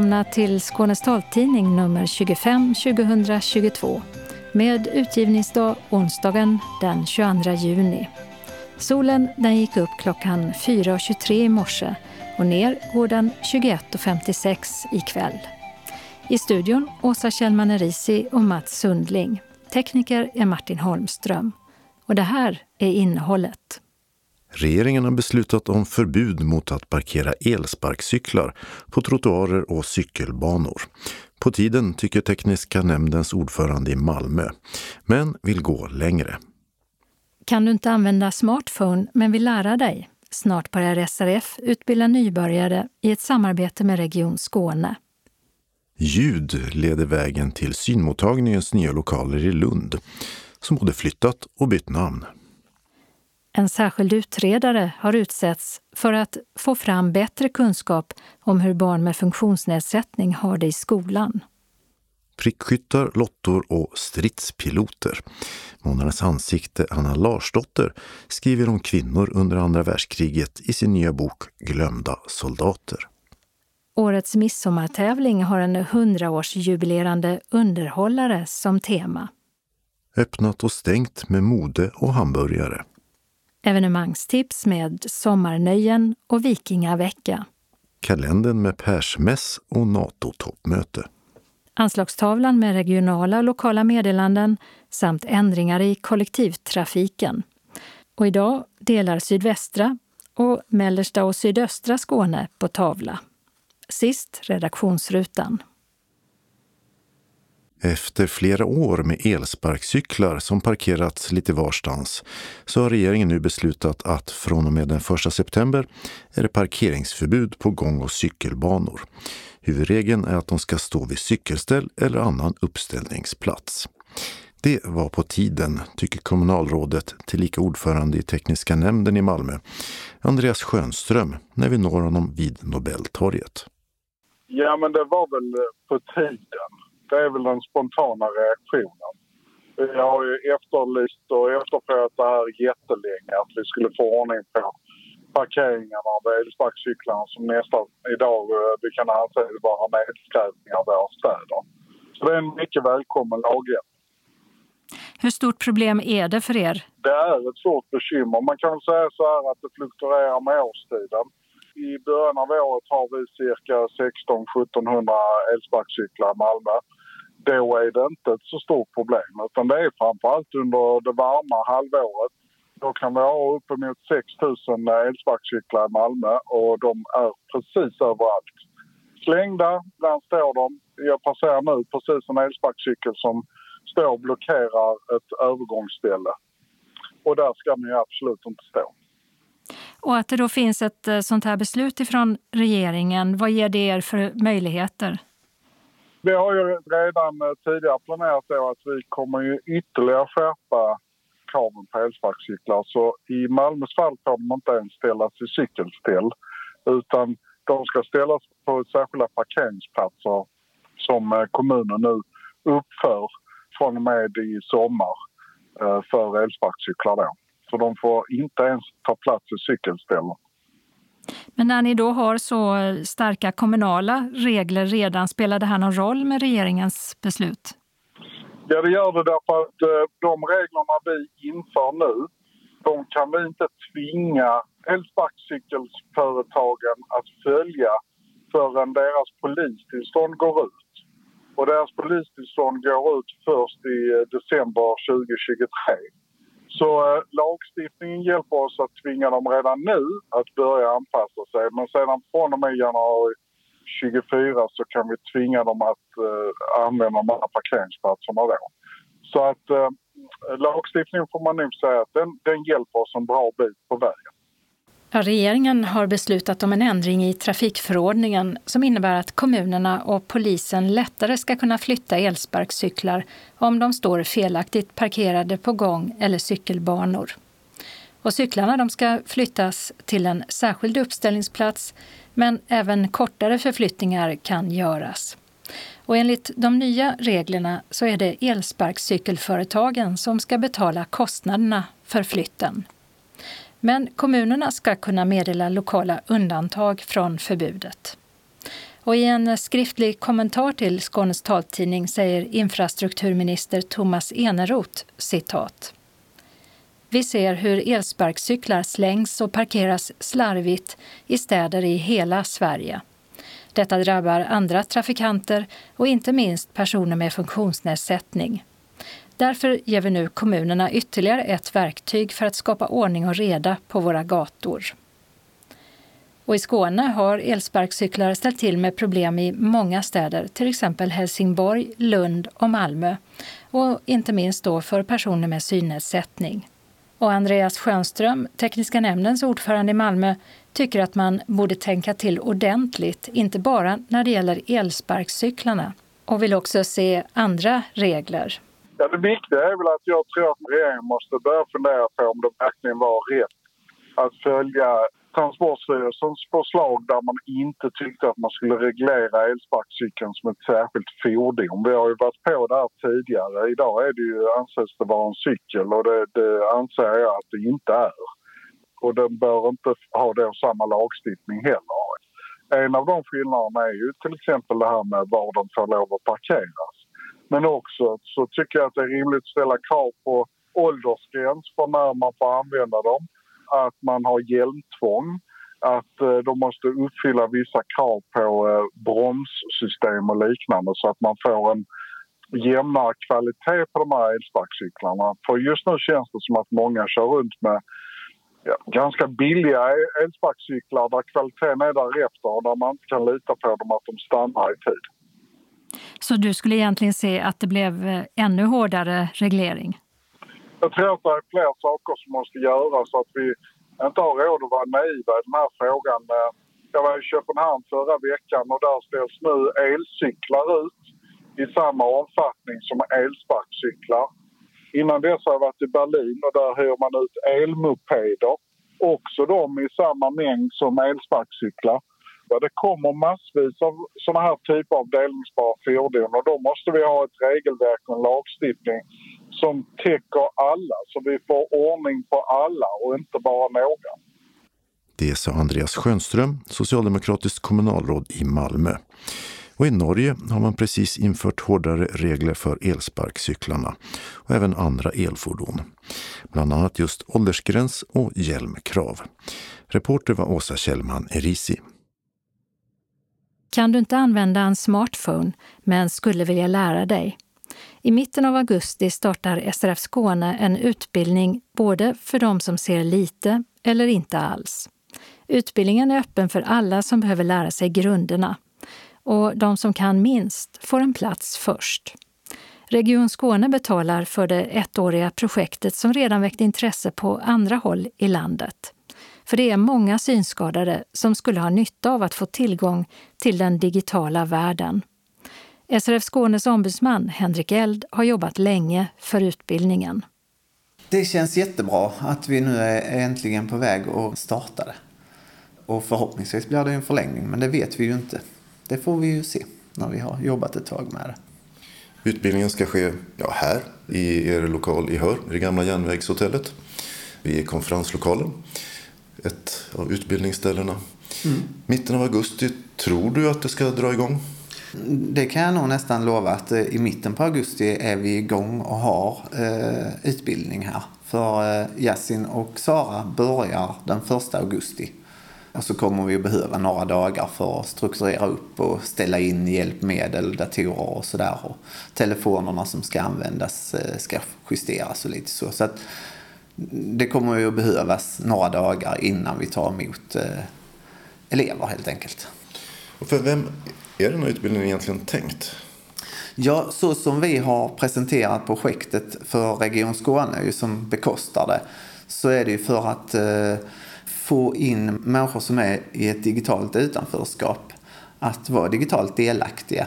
Välkomna till Skånes taltidning nummer 25 2022 med utgivningsdag onsdagen den 22 juni. Solen den gick upp klockan 4.23 i morse och ner går den 21.56 ikväll. I studion Åsa Kjellman Erisi och Mats Sundling. Tekniker är Martin Holmström. Och det här är innehållet. Regeringen har beslutat om förbud mot att parkera elsparkcyklar på trottoarer och cykelbanor. På tiden tycker Tekniska nämndens ordförande i Malmö, men vill gå längre. Kan du inte använda smartphone men vill lära dig? Snart börjar SRF utbilda nybörjare i ett samarbete med Region Skåne. Ljud leder vägen till synmottagningens nya lokaler i Lund, som både flyttat och bytt namn. En särskild utredare har utsetts för att få fram bättre kunskap om hur barn med funktionsnedsättning har det i skolan. Prickskyttar, lottor och stridspiloter. Månadens ansikte, Anna Larsdotter, skriver om kvinnor under andra världskriget i sin nya bok Glömda soldater. Årets midsommartävling har en hundraårsjubilerande underhållare som tema. Öppnat och stängt med mode och hamburgare. Evenemangstips med sommarnöjen och vikingavecka. Kalendern med persmäss och NATO-toppmöte. Anslagstavlan med regionala och lokala meddelanden samt ändringar i kollektivtrafiken. Och idag delar sydvästra och mellersta och sydöstra Skåne på tavla. Sist redaktionsrutan. Efter flera år med elsparkcyklar som parkerats lite varstans så har regeringen nu beslutat att från och med den 1 september är det parkeringsförbud på gång och cykelbanor. Huvudregeln är att de ska stå vid cykelställ eller annan uppställningsplats. Det var på tiden, tycker kommunalrådet, tillika ordförande i tekniska nämnden i Malmö, Andreas Schönström, när vi når honom vid Nobeltorget. Ja, men det var väl eh, på tiden. Det är väl den spontana reaktionen. Jag har ju efterlyst och efterfrågat det här jättelänge, att vi skulle få ordning på parkeringarna av elsparkcyklarna som nästan idag eh, vi kan anse vara nedskräpning av våra städer. Så det är en mycket välkommen lagändring. Hur stort problem är det för er? Det är ett stort bekymmer. Man kan säga så här att det fluktuerar med årstiden. I början av året har vi cirka 16-1700 elsparkcyklar i Malmö då är det inte ett så stort problem. Utan det är framförallt under det varma halvåret. Då kan vi ha uppemot 6 000 elsparkcyklar i Malmö och de är precis överallt. Slängda, ibland står de. Jag passerar nu precis en elsparkcykel som står och blockerar ett övergångsställe. Och där ska den ju absolut inte stå. Och att det då finns ett eh, sånt här beslut ifrån regeringen, vad ger det er för möjligheter? Vi har ju redan eh, tidigare planerat då att vi kommer ju ytterligare skärpa kraven på elsparkcyklar. Så i Malmös fall får de inte ens ställas i cykelställ utan de ska ställas på särskilda parkeringsplatser som eh, kommunen nu uppför från och med i sommar eh, för elsparkcyklar. Då. Så de får inte ens ta plats i cykelställen. Men när ni då har så starka kommunala regler redan, spelar det här någon roll med regeringens beslut? Ja, det gör det därför att eh, de reglerna vi inför nu, de kan vi inte tvinga elsparkcykelföretagen att följa förrän deras polistillstånd går ut. Och deras polistillstånd går ut först i eh, december 2023. Så eh, lagstiftningen hjälper oss att tvinga dem redan nu att börja anpassa sig. Men sedan från och med januari 24 så kan vi tvinga dem att eh, använda de här parkeringsplatserna då. Så att eh, lagstiftningen får man nog säga att den, den hjälper oss en bra bit på vägen. Regeringen har beslutat om en ändring i trafikförordningen som innebär att kommunerna och polisen lättare ska kunna flytta elsparkcyklar om de står felaktigt parkerade på gång eller cykelbanor. Och cyklarna de ska flyttas till en särskild uppställningsplats men även kortare förflyttningar kan göras. Och enligt de nya reglerna så är det elsparkcykelföretagen som ska betala kostnaderna för flytten. Men kommunerna ska kunna meddela lokala undantag från förbudet. Och I en skriftlig kommentar till Skånes taltidning säger infrastrukturminister Thomas Eneroth citat. Vi ser hur elsparkcyklar slängs och parkeras slarvigt i städer i hela Sverige. Detta drabbar andra trafikanter och inte minst personer med funktionsnedsättning. Därför ger vi nu kommunerna ytterligare ett verktyg för att skapa ordning och reda på våra gator. Och I Skåne har elsparkcyklar ställt till med problem i många städer, till exempel Helsingborg, Lund och Malmö. Och inte minst då för personer med synnedsättning. Och Andreas Schönström, tekniska nämndens ordförande i Malmö, tycker att man borde tänka till ordentligt, inte bara när det gäller elsparkcyklarna, och vill också se andra regler. Ja, det viktiga är väl att jag tror att regeringen måste börja fundera på om det verkligen var rätt att följa Transportstyrelsens förslag där man inte tyckte att man skulle reglera elsparkcykeln som ett särskilt fordon. Vi har ju varit på det här tidigare. Idag är det ju, anses det vara en cykel och det, det anser jag att det inte är. Och den bör inte ha då samma lagstiftning heller. En av de skillnaderna är ju till exempel det här med var de får lov att parkeras. Men också så tycker jag att det är rimligt att ställa krav på åldersgräns för när man får använda dem att man har hjälmtvång, att eh, de måste uppfylla vissa krav på eh, bromssystem och liknande så att man får en jämnare kvalitet på de här elsparkcyklarna. För just nu känns det som att många kör runt med ja, ganska billiga elsparkcyklar där kvaliteten är därefter och där man inte kan lita på dem att de stannar i tid. Så du skulle egentligen se att det blev eh, ännu hårdare reglering? Jag tror att det är fler saker som måste göras så att vi inte har råd att vara naiva i den här frågan. Eh, jag var i Köpenhamn förra veckan och där ställs nu elcyklar ut i samma omfattning som elsparkcyklar. Innan dess har jag varit i Berlin och där hyr man ut elmopeder. Också de i samma mängd som elsparkcyklar. Det kommer massvis av såna här typer av delningsbara fordon och då måste vi ha ett regelverk och en lagstiftning som täcker alla så vi får ordning på alla och inte bara några. Det sa Andreas Schönström, socialdemokratiskt kommunalråd i Malmö. Och I Norge har man precis infört hårdare regler för elsparkcyklarna och även andra elfordon. Bland annat just åldersgräns och hjälmkrav. Reporter var Åsa Kjellman Erisi. Kan du inte använda en smartphone men skulle vilja lära dig? I mitten av augusti startar SRF Skåne en utbildning både för de som ser lite eller inte alls. Utbildningen är öppen för alla som behöver lära sig grunderna. Och de som kan minst får en plats först. Region Skåne betalar för det ettåriga projektet som redan väckt intresse på andra håll i landet. För det är många synskadade som skulle ha nytta av att få tillgång till den digitala världen. SRF Skånes ombudsman Henrik Eld har jobbat länge för utbildningen. Det känns jättebra att vi nu är äntligen på väg att starta det. Och förhoppningsvis blir det en förlängning, men det vet vi ju inte. Det får vi ju se när vi har jobbat ett tag med det. Utbildningen ska ske ja, här i er lokal i Hör, i det gamla järnvägshotellet. Vi är konferenslokalen, ett av utbildningsställena. Mm. Mitten av augusti, tror du att det ska dra igång? Det kan jag nog nästan lova att eh, i mitten på augusti är vi igång och har eh, utbildning här. För eh, Yasin och Sara börjar den första augusti. Och så kommer vi att behöva några dagar för att strukturera upp och ställa in hjälpmedel, datorer och sådär. Och telefonerna som ska användas eh, ska justeras och lite så. Så att det kommer ju att behövas några dagar innan vi tar emot eh, elever helt enkelt. Och för vem är den här utbildningen egentligen tänkt? Ja, så som vi har presenterat projektet för Region Skåne som bekostar det så är det ju för att eh, få in människor som är i ett digitalt utanförskap att vara digitalt delaktiga.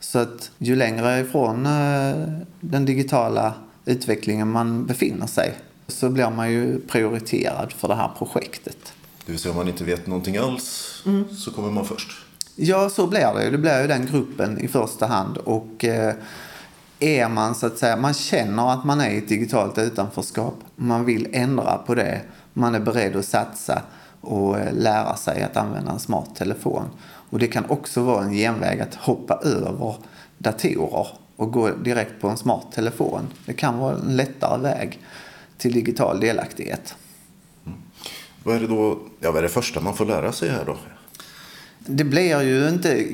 Så att ju längre ifrån eh, den digitala utvecklingen man befinner sig så blir man ju prioriterad för det här projektet. Det vill säga om man inte vet någonting alls mm. så kommer man först? Ja, så blir det ju. Det blir ju den gruppen i första hand. Och eh, är man så att säga, man känner att man är i ett digitalt utanförskap. Man vill ändra på det. Man är beredd att satsa. och eh, lära sig att använda en smart telefon. Och det kan också vara en genväg att hoppa över datorer och gå direkt på en smart telefon. Det kan vara en lättare väg till digital delaktighet. Mm. Vad är det då, ja, vad är det första man får lära sig här då? Det blir ju inte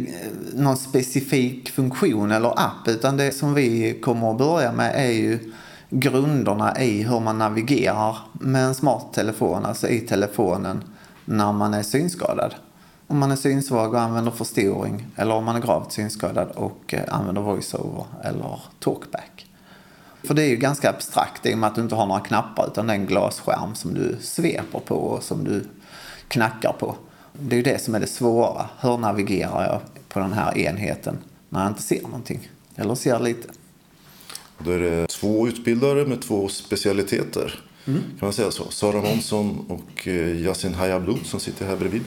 någon specifik funktion eller app utan det som vi kommer att börja med är ju grunderna i hur man navigerar med en smart telefon, alltså i telefonen, när man är synskadad. Om man är synsvag och använder förstoring eller om man är gravt synskadad och eh, använder voiceover eller talkback. För det är ju ganska abstrakt i och med att du inte har några knappar utan det är en glasskärm som du sveper på och som du knackar på. Det är ju det som är det svåra. Hur navigerar jag på den här enheten när jag inte ser någonting? Eller ser lite. Då är det två utbildare med två specialiteter. Mm. Kan man säga så? Sara Månsson och eh, Yasin Hayablu som sitter här bredvid.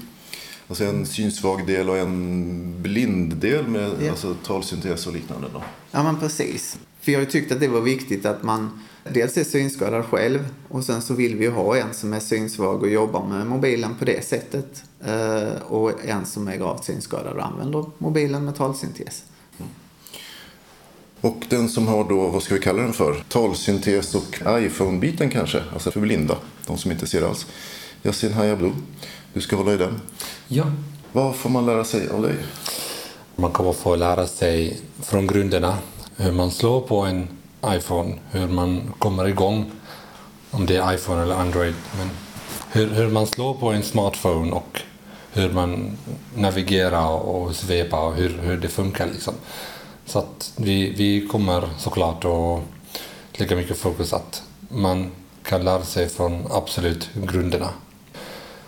Alltså en synsvag del och en blind del med ja. alltså, talsyntes och liknande. Då. Ja men precis. För jag har ju tyckt att det var viktigt att man dels är synskadad själv och sen så vill vi ha en som är synsvag och jobbar med mobilen på det sättet. Eh, och en som är gravt synskadad och använder mobilen med talsyntes. Och den som har då, vad ska vi kalla den för? Talsyntes och iPhone-biten kanske, alltså för blinda, de som inte ser alls. Yasin Hayablu, du ska hålla i den. Ja. Vad får man lära sig av dig? Man kommer få lära sig från grunderna hur man slår på en iPhone, hur man kommer igång, om det är iPhone eller Android. Men hur, hur man slår på en smartphone och hur man navigerar och svepar och hur, hur det funkar. Liksom. Så att vi, vi kommer såklart att lägga mycket fokus att man kan lära sig från absolut grunderna.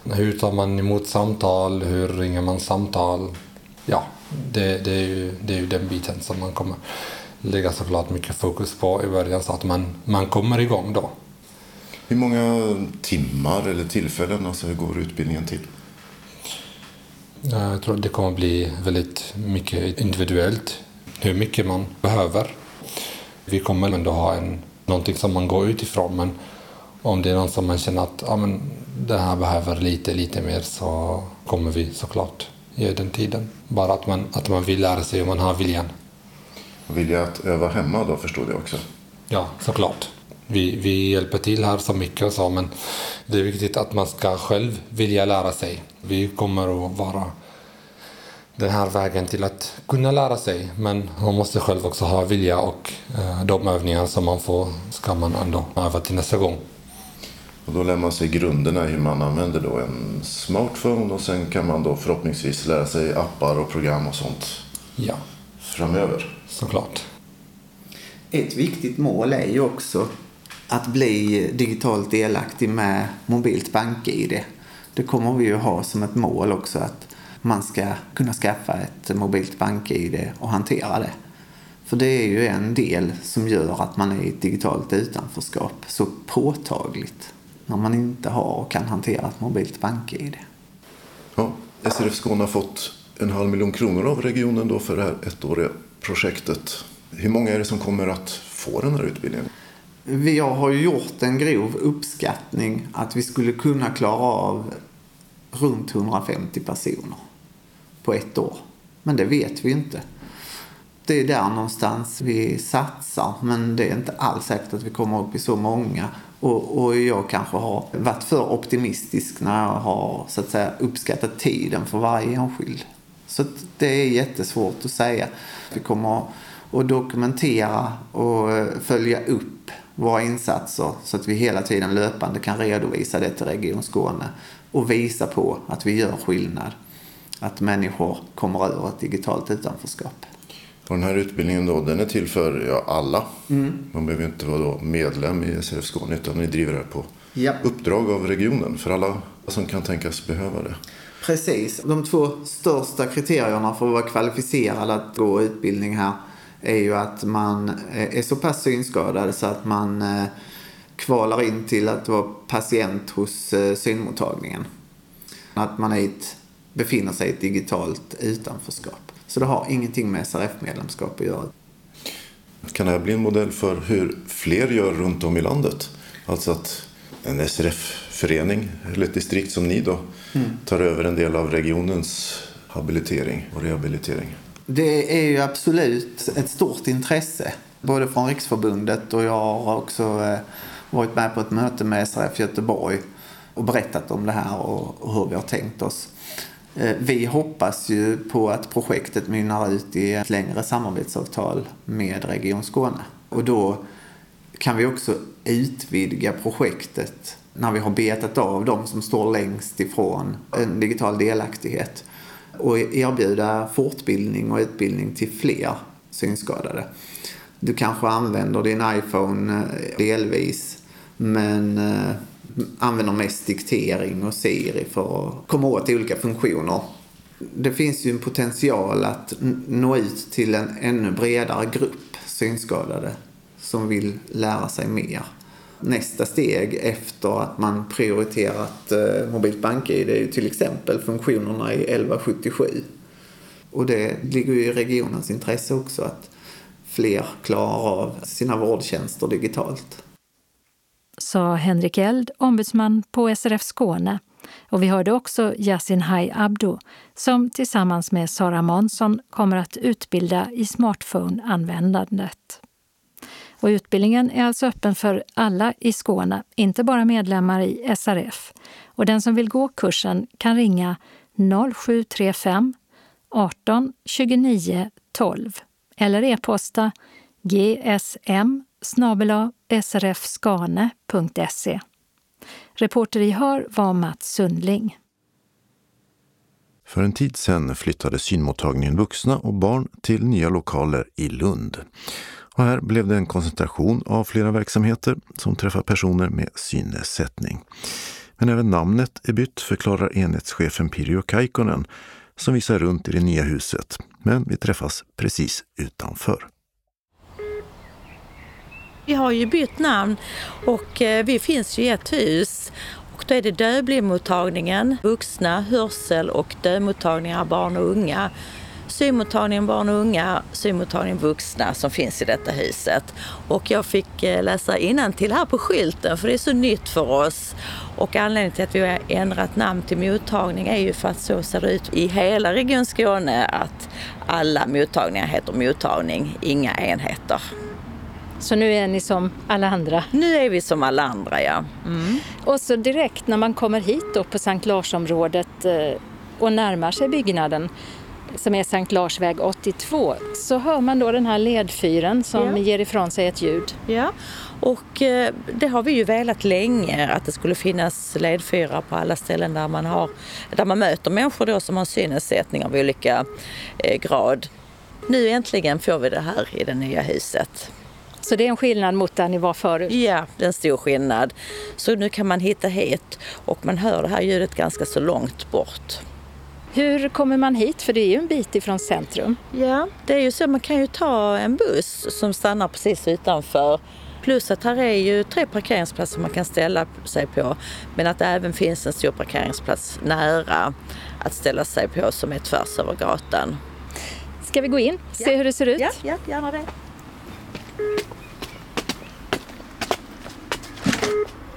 Hur tar man emot samtal? Hur ringer man samtal? Ja, det, det, är, ju, det är ju den biten som man kommer lägga såklart mycket fokus på i början så att man, man kommer igång då. Hur många timmar eller tillfällen alltså, går utbildningen till? Jag tror det kommer bli väldigt mycket individuellt hur mycket man behöver. Vi kommer ändå ha en, någonting som man går utifrån men om det är någon som man känner att ja, men det här behöver lite, lite mer så kommer vi såklart ge den tiden. Bara att man, att man vill lära sig och man har viljan. Vilja att öva hemma då förstod jag också. Ja, såklart. Vi, vi hjälper till här så mycket och så men det är viktigt att man ska själv vilja lära sig. Vi kommer att vara den här vägen till att kunna lära sig. Men man måste själv också ha vilja och eh, de övningar som man får ska man ändå öva till nästa gång. Och då lär man sig grunderna hur man använder då en smartphone och sen kan man då förhoppningsvis lära sig appar och program och sånt ja. framöver. Såklart. Ett viktigt mål är ju också att bli digitalt delaktig med mobilt bank-id. Det kommer vi ju ha som ett mål också att man ska kunna skaffa ett mobilt bank-id och hantera det. För det är ju en del som gör att man är i ett digitalt utanförskap så påtagligt när man inte har och kan hantera ett mobilt bank-id. Ja, SRF Skåne har fått en halv miljon kronor av regionen då för det här ettåriga projektet. Hur många är det som kommer att få den här utbildningen? Vi har gjort en grov uppskattning att vi skulle kunna klara av runt 150 personer på ett år. Men det vet vi inte. Det är där någonstans vi satsar men det är inte alls säkert att vi kommer upp i så många. Och, och jag kanske har varit för optimistisk när jag har så att säga, uppskattat tiden för varje enskild. Så det är jättesvårt att säga. Vi kommer att dokumentera och följa upp våra insatser så att vi hela tiden löpande kan redovisa det till Region Skåne och visa på att vi gör skillnad. Att människor kommer över ett digitalt utanförskap. Och den här utbildningen då, den är till för ja, alla. Mm. Man behöver inte vara medlem i SRF Skåne utan ni driver det här på ja. uppdrag av regionen för alla som kan tänkas behöva det. Precis. De två största kriterierna för att vara kvalificerad att gå utbildning här är ju att man eh, är så pass synskadad så att man eh, kvalar in till att vara patient hos eh, synmottagningen. Att man är ett, befinner sig i ett digitalt utanförskap. Så det har ingenting med SRF-medlemskap att göra. Kan det här bli en modell för hur fler gör runt om i landet? Alltså att en SRF förening eller ett distrikt som ni då mm. tar över en del av regionens habilitering och rehabilitering. Det är ju absolut ett stort intresse både från Riksförbundet och jag har också eh, varit med på ett möte med SRF Göteborg och berättat om det här och hur vi har tänkt oss. Eh, vi hoppas ju på att projektet mynnar ut i ett längre samarbetsavtal med Region Skåne. Och då kan vi också utvidga projektet när vi har betat av de som står längst ifrån en digital delaktighet och erbjuda fortbildning och utbildning till fler synskadade. Du kanske använder din iPhone eh, delvis men eh, använder mest diktering och Siri för att komma åt olika funktioner. Det finns ju en potential att nå ut till en ännu bredare grupp synskadade som vill lära sig mer. Nästa steg efter att man prioriterat eh, mobilt BankID är ju till exempel funktionerna i 1177. Och det ligger ju i regionens intresse också att fler klarar av sina vårdtjänster digitalt. Sa Henrik Eld, ombudsman på SRF Skåne. Och vi hörde också Yasin Hai Abdo som tillsammans med Sara Månsson kommer att utbilda i smartphone-användandet. Och utbildningen är alltså öppen för alla i Skåne, inte bara medlemmar i SRF. Och den som vill gå kursen kan ringa 0735 18 29 12 eller e-posta gsm srfskane.se. Reporter i Hör var Mats Sundling. För en tid sedan flyttade synmottagningen vuxna och barn till nya lokaler i Lund. Och här blev det en koncentration av flera verksamheter som träffar personer med synnedsättning. Men även namnet är bytt, förklarar enhetschefen Pirjo Kaikkonen som visar runt i det nya huset. Men vi träffas precis utanför. Vi har ju bytt namn och eh, vi finns ju i ett hus. Och då är det dövblindmottagningen, vuxna, hörsel och dövmottagningar barn och unga synmottagningen barn och unga, synmottagningen vuxna som finns i detta huset. Och jag fick eh, läsa till här på skylten för det är så nytt för oss. Och anledningen till att vi har ändrat namn till mottagning är ju för att så ser det ut i hela Region Skåne att alla mottagningar heter mottagning, inga enheter. Så nu är ni som alla andra? Nu är vi som alla andra, ja. Mm. Och så direkt när man kommer hit då på Sankt Larsområdet eh, och närmar sig byggnaden som är Sankt Larsväg 82 så hör man då den här ledfyren som ja. ger ifrån sig ett ljud. Ja, och eh, det har vi ju velat länge att det skulle finnas ledfyrar på alla ställen där man, har, där man möter människor då som har synnedsättning av olika eh, grad. Nu äntligen får vi det här i det nya huset. Så det är en skillnad mot där ni var förut? Ja, det är en stor skillnad. Så nu kan man hitta hit och man hör det här ljudet ganska så långt bort. Hur kommer man hit? För det är ju en bit ifrån centrum. Ja, det är ju så. Man kan ju ta en buss som stannar precis utanför. Plus att här är ju tre parkeringsplatser man kan ställa sig på. Men att det även finns en stor parkeringsplats nära att ställa sig på som är tvärs över gatan. Ska vi gå in och se hur det ser ut? Ja, ja gärna det.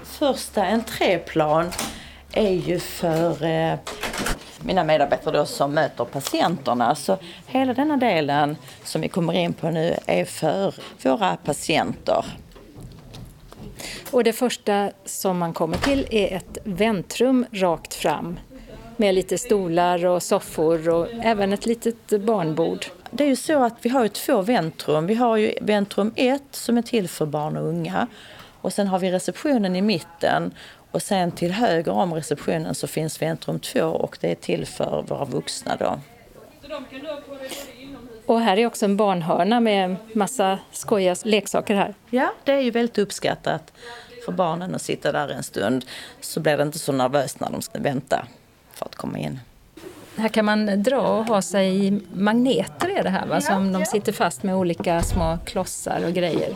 Första entréplan är ju för eh, mina medarbetare då som möter patienterna. Så hela denna delen som vi kommer in på nu är för våra patienter. Och det första som man kommer till är ett väntrum rakt fram med lite stolar och soffor och även ett litet barnbord. Det är ju så att vi har ju två väntrum. Vi har ju väntrum 1 som är till för barn och unga och sen har vi receptionen i mitten och sen till höger om receptionen så finns väntrum 2 och det är till för våra vuxna då. Och här är också en barnhörna med massa skojiga leksaker här. Ja, det är ju väldigt uppskattat för barnen att sitta där en stund. Så blir det inte så nervöst när de ska vänta för att komma in. Här kan man dra och ha sig magneter är det här va? Som de sitter fast med olika små klossar och grejer.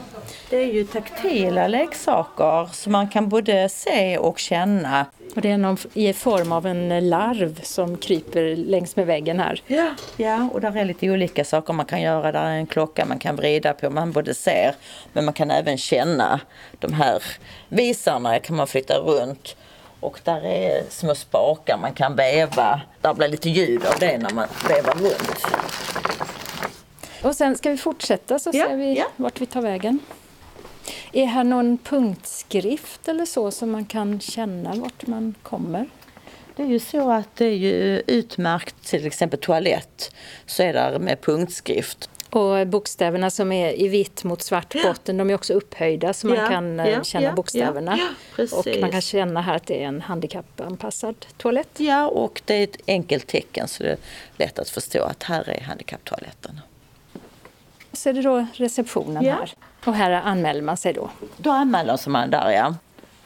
Det är ju taktila leksaker som man kan både se och känna. Och det är någon, i form av en larv som kryper längs med väggen här. Ja, ja och där är lite olika saker man kan göra. Där är en klocka man kan vrida på. Man både ser men man kan även känna de här visarna kan man flytta runt. Och där är små spakar man kan veva. Där blir lite ljud av det när man vevar runt. Och sen ska vi fortsätta så Ja, ser vi ja. vart vi tar vägen. Är här någon punktskrift eller så som man kan känna vart man kommer? Det är ju så att det är ju utmärkt till exempel toalett så är där med punktskrift. Och bokstäverna som är i vitt mot svart botten, de är också upphöjda så man kan eh, känna bokstäverna. och man kan känna här att det är en handikappanpassad toalett. Ja, och det är ett enkelt tecken så det är lätt att förstå att här är handikapptoaletten. Så är det då receptionen Ja. här. Och här anmäler man sig då. Då anmäler sig man där ja.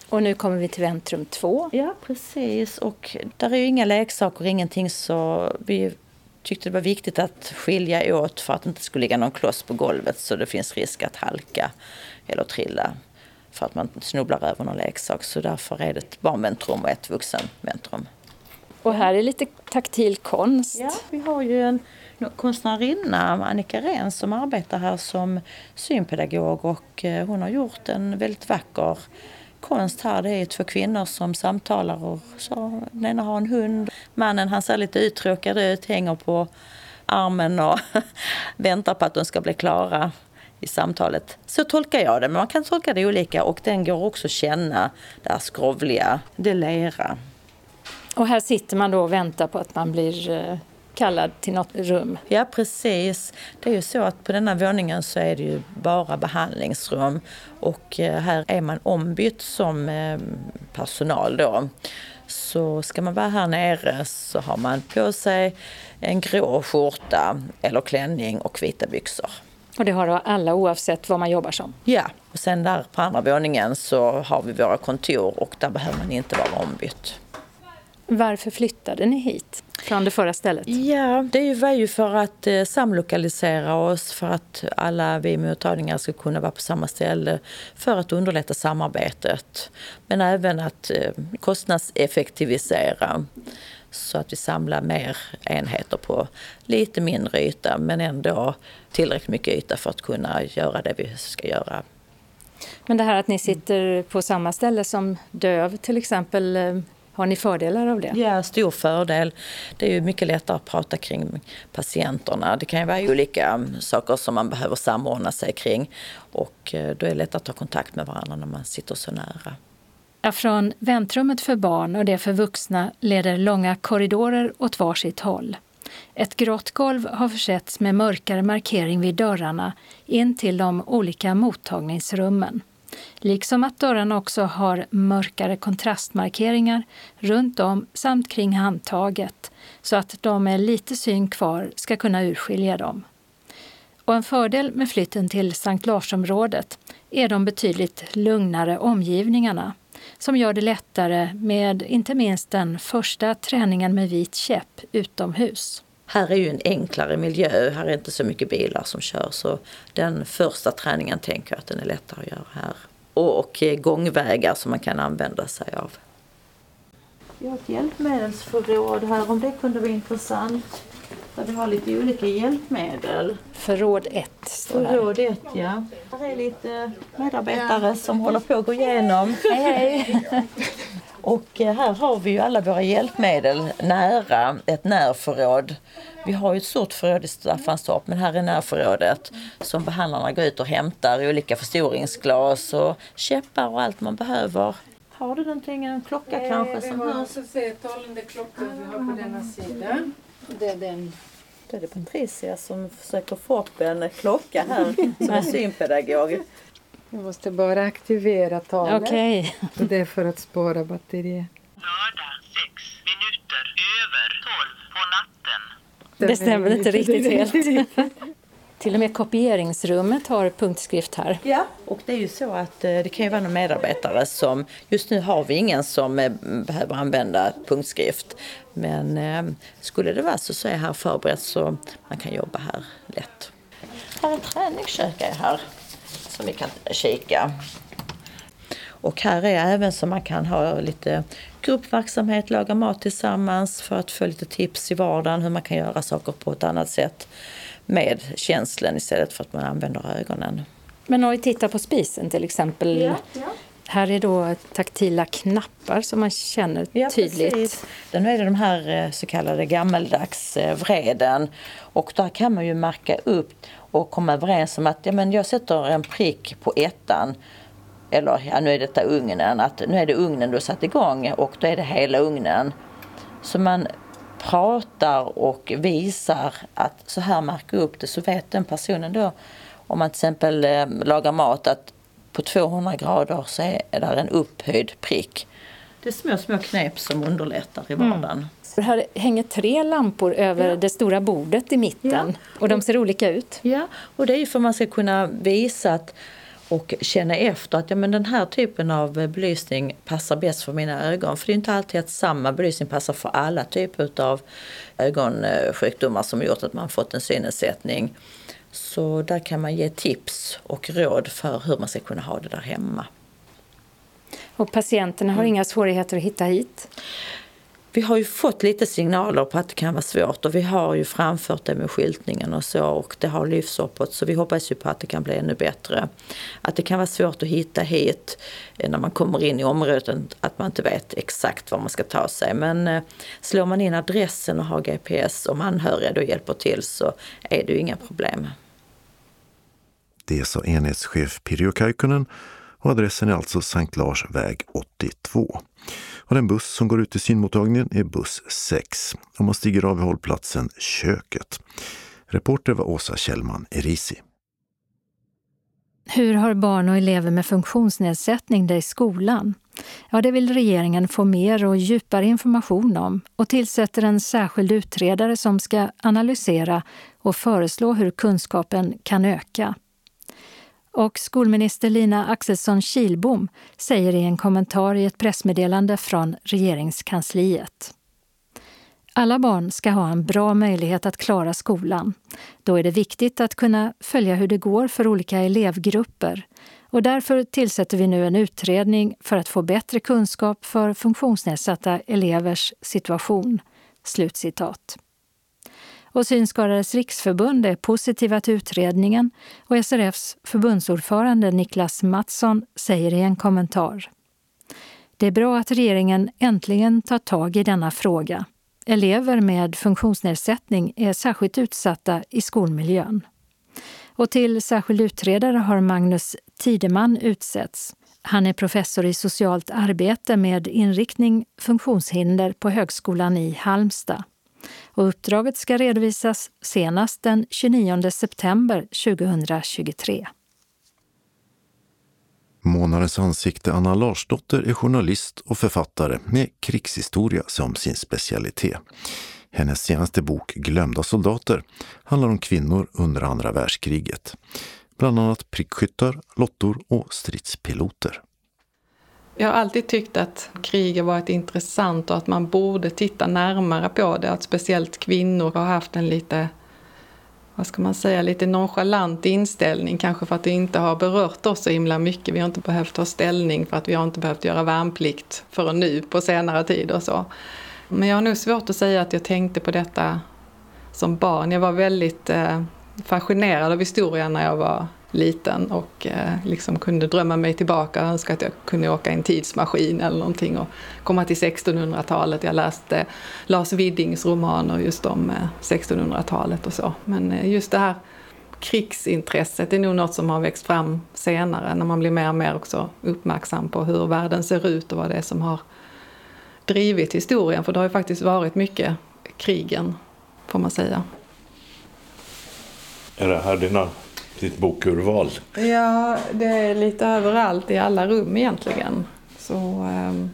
Och nu kommer vi till väntrum 2. Ja, precis. Och där är ju inga leksaker, ingenting så vi tyckte det var viktigt att skilja åt för att det inte skulle ligga någon kloss på golvet så det finns risk att halka eller trilla för att man snubblar över någon leksak. Så därför är det ett barnväntrum och ett vuxenväntrum. Och här är lite taktil konst. Ja, vi har ju en konstnärinna, Annika Rehn, som arbetar här som synpedagog och eh, hon har gjort en väldigt vacker konst här. Det är två kvinnor som samtalar och så. Den ena har en hund. Mannen han ser lite uttråkad ut, hänger på armen och väntar på att de ska bli klara i samtalet. Så tolkar jag det, men man kan tolka det olika och den går också att känna det här skrovliga, det lera. Och här sitter man då och väntar på att man blir eh, kallad till något rum. Ja, precis. Det är ju så att på denna våningen så är det ju bara behandlingsrum och eh, här är man ombytt som eh, personal då. Så ska man vara här nere så har man på sig en grå skjorta eller klänning och vita byxor. Och det har alla oavsett vad man jobbar som. Ja, och sen där på andra våningen så har vi våra kontor och där behöver man inte vara ombytt. Varför flyttade ni hit från det förra stället? Ja, det var ju för att eh, samlokalisera oss för att alla vi mottagningar ska kunna vara på samma ställe för att underlätta samarbetet. Men även att eh, kostnadseffektivisera så att vi samlar mer enheter på lite mindre yta men ändå tillräckligt mycket yta för att kunna göra det vi ska göra. Men det här att ni sitter på samma ställe som döv till exempel, eh, har ni fördelar av det? Ja, stor fördel. Det är ju mycket lättare att prata kring patienterna. Det kan ju vara olika mm, saker som man behöver samordna sig kring och eh, då är det lättare att ta kontakt med varandra när man sitter så nära. Ja, från väntrummet för barn och det för vuxna leder långa korridorer åt varsitt håll. Ett grått golv har försetts med mörkare markering vid dörrarna in till de olika mottagningsrummen. Liksom att dörrarna också har mörkare kontrastmarkeringar runt om samt kring handtaget så att de med lite syn kvar ska kunna urskilja dem. Och en fördel med flytten till Sankt Larsområdet är de betydligt lugnare omgivningarna som gör det lättare med inte minst den första träningen med vit käpp utomhus. Här är ju en enklare miljö, här är inte så mycket bilar som kör så den första träningen tänker jag att den är lättare att göra här. Och, och eh, gångvägar som man kan använda sig av. Vi har ett hjälpmedelsförråd här om det kunde vara intressant. Där vi har lite olika hjälpmedel. Förråd 1 står här. Förråd 1 ja. Här är lite medarbetare som håller på att gå igenom. Hej, hej. Och eh, här har vi ju alla våra hjälpmedel nära ett närförråd. Vi har ju ett stort förråd i Staffanstorp men här är närförrådet som behandlarna går ut och hämtar olika förstoringsglas och käppar och allt man behöver. Har du någonting, en klocka kanske Vi som har hörs? också se talande klockor vi har på denna sida. Det är den. Då är det Patricia som försöker få upp en klocka här som är synpedagog. Vi måste bara aktivera talet. Okej. Och det är för att spara batteriet. Lördag sex minuter över tolv på natten. Det stämmer inte riktigt helt. riktigt. Till och med kopieringsrummet har punktskrift här. Ja, och det är ju så att eh, det kan ju vara någon medarbetare som, just nu har vi ingen som eh, behöver använda punktskrift. Men eh, skulle det vara så, så är jag här förberett så man kan jobba här lätt. Här är träningskök är här som vi kan kika. Och här är även så man kan ha lite gruppverksamhet, laga mat tillsammans för att få lite tips i vardagen hur man kan göra saker på ett annat sätt med känseln istället för att man använder ögonen. Men om vi tittar på spisen till exempel. Här är då taktila knappar som man känner Ja, tydligt. precis. Nu är det de här eh, så kallade gammeldags eh, vreden. Och där kan man ju marka upp och komma överens om att ja, men jag sätter en prick på ettan. Eller ja, nu är detta ugnen. Att nu är det ugnen du har satt igång och då är det hela ugnen. Så man pratar och visar att så här marka upp det så vet den personen då om man till exempel eh, lagar mat att på 200 grader så är där en upphöjd prick. Det är små, små knep som underlättar i vardagen. Här hänger tre lampor över Ja. det stora bordet i mitten och de ser olika ut. Ja, och det är ju för att man ska kunna visa att, och känna efter att ja, men den här typen av belysning passar bäst för mina ögon. För det är inte alltid att samma belysning passar för alla typer av ögonsjukdomar som gjort att man fått en synnedsättning. Så där kan man ge tips och råd för hur man ska kunna ha det där hemma. Och patienterna har inga svårigheter att hitta hit. Vi har ju fått lite signaler på att det kan vara svårt och vi har ju framfört det med skyltningen och så och det har lyfts uppåt så vi hoppas ju på att det kan bli ännu bättre. Att det kan vara svårt att hitta hit eh, när man kommer in i området, att man inte vet exakt var man ska ta sig. Men eh, slår man in adressen och har GPS och anhöriga då hjälper till så är det ju inga problem. Det sa enhetschef Pirjo Kaikkonen och adressen är alltså Sankt Lars väg 82. Och den buss som går ut till synmottagningen är buss 6 och man stiger av vid hållplatsen Köket. Reporter var Åsa Kjellman Erisi. Hur har barn och elever med funktionsnedsättning det i skolan? Ja, det vill regeringen få mer och djupare information om och tillsätter en särskild utredare som ska analysera och föreslå hur kunskapen kan öka. Och skolminister Lina Axelsson Kilbom säger i en kommentar i ett pressmeddelande från regeringskansliet. Alla barn ska ha en bra möjlighet att klara skolan. Då är det viktigt att kunna följa hur det går för olika elevgrupper. Och därför tillsätter vi nu en utredning för att få bättre kunskap för funktionsnedsatta elevers situation. Slutcitat. Och Synskadades riksförbund är positiva till utredningen och SRFs förbundsordförande Niklas Mattsson säger i en kommentar. Det är bra att regeringen äntligen tar tag i denna fråga. Elever med funktionsnedsättning är särskilt utsatta i skolmiljön. Och till särskild utredare har Magnus Tideman utsetts. Han är professor i socialt arbete med inriktning funktionshinder på Högskolan i Halmstad. Och uppdraget ska redovisas senast den 29 september 2023. Månadens ansikte Anna Larsdotter är journalist och författare med krigshistoria som sin specialitet. Hennes senaste bok Glömda soldater handlar om kvinnor under andra världskriget. Bland annat prickskyttar, lottor och stridspiloter. Jag har alltid tyckt att krig har varit intressant och att man borde titta närmare på det. Att speciellt kvinnor har haft en lite, vad ska man säga, lite nonchalant inställning. Kanske för att det inte har berört oss så himla mycket. Vi har inte behövt ta ställning för att vi har inte behövt göra värnplikt förrän nu på senare tid och så. Men jag har nog svårt att säga att jag tänkte på detta som barn. Jag var väldigt eh, fascinerad av historien när jag var liten och eh, liksom kunde drömma mig tillbaka och önska att jag kunde åka i en tidsmaskin eller någonting och komma till 1600-talet. Jag läste Lars Widdings romaner just om eh, 1600-talet och så. Men eh, just det här krigsintresset är nog något som har växt fram senare när man blir mer och mer också uppmärksam på hur världen ser ut och vad det är som har drivit historien. För det har ju faktiskt varit mycket krigen, får man säga. Är det här dina, ditt bokurval? Ja, det är lite överallt i alla rum egentligen. Så, ehm,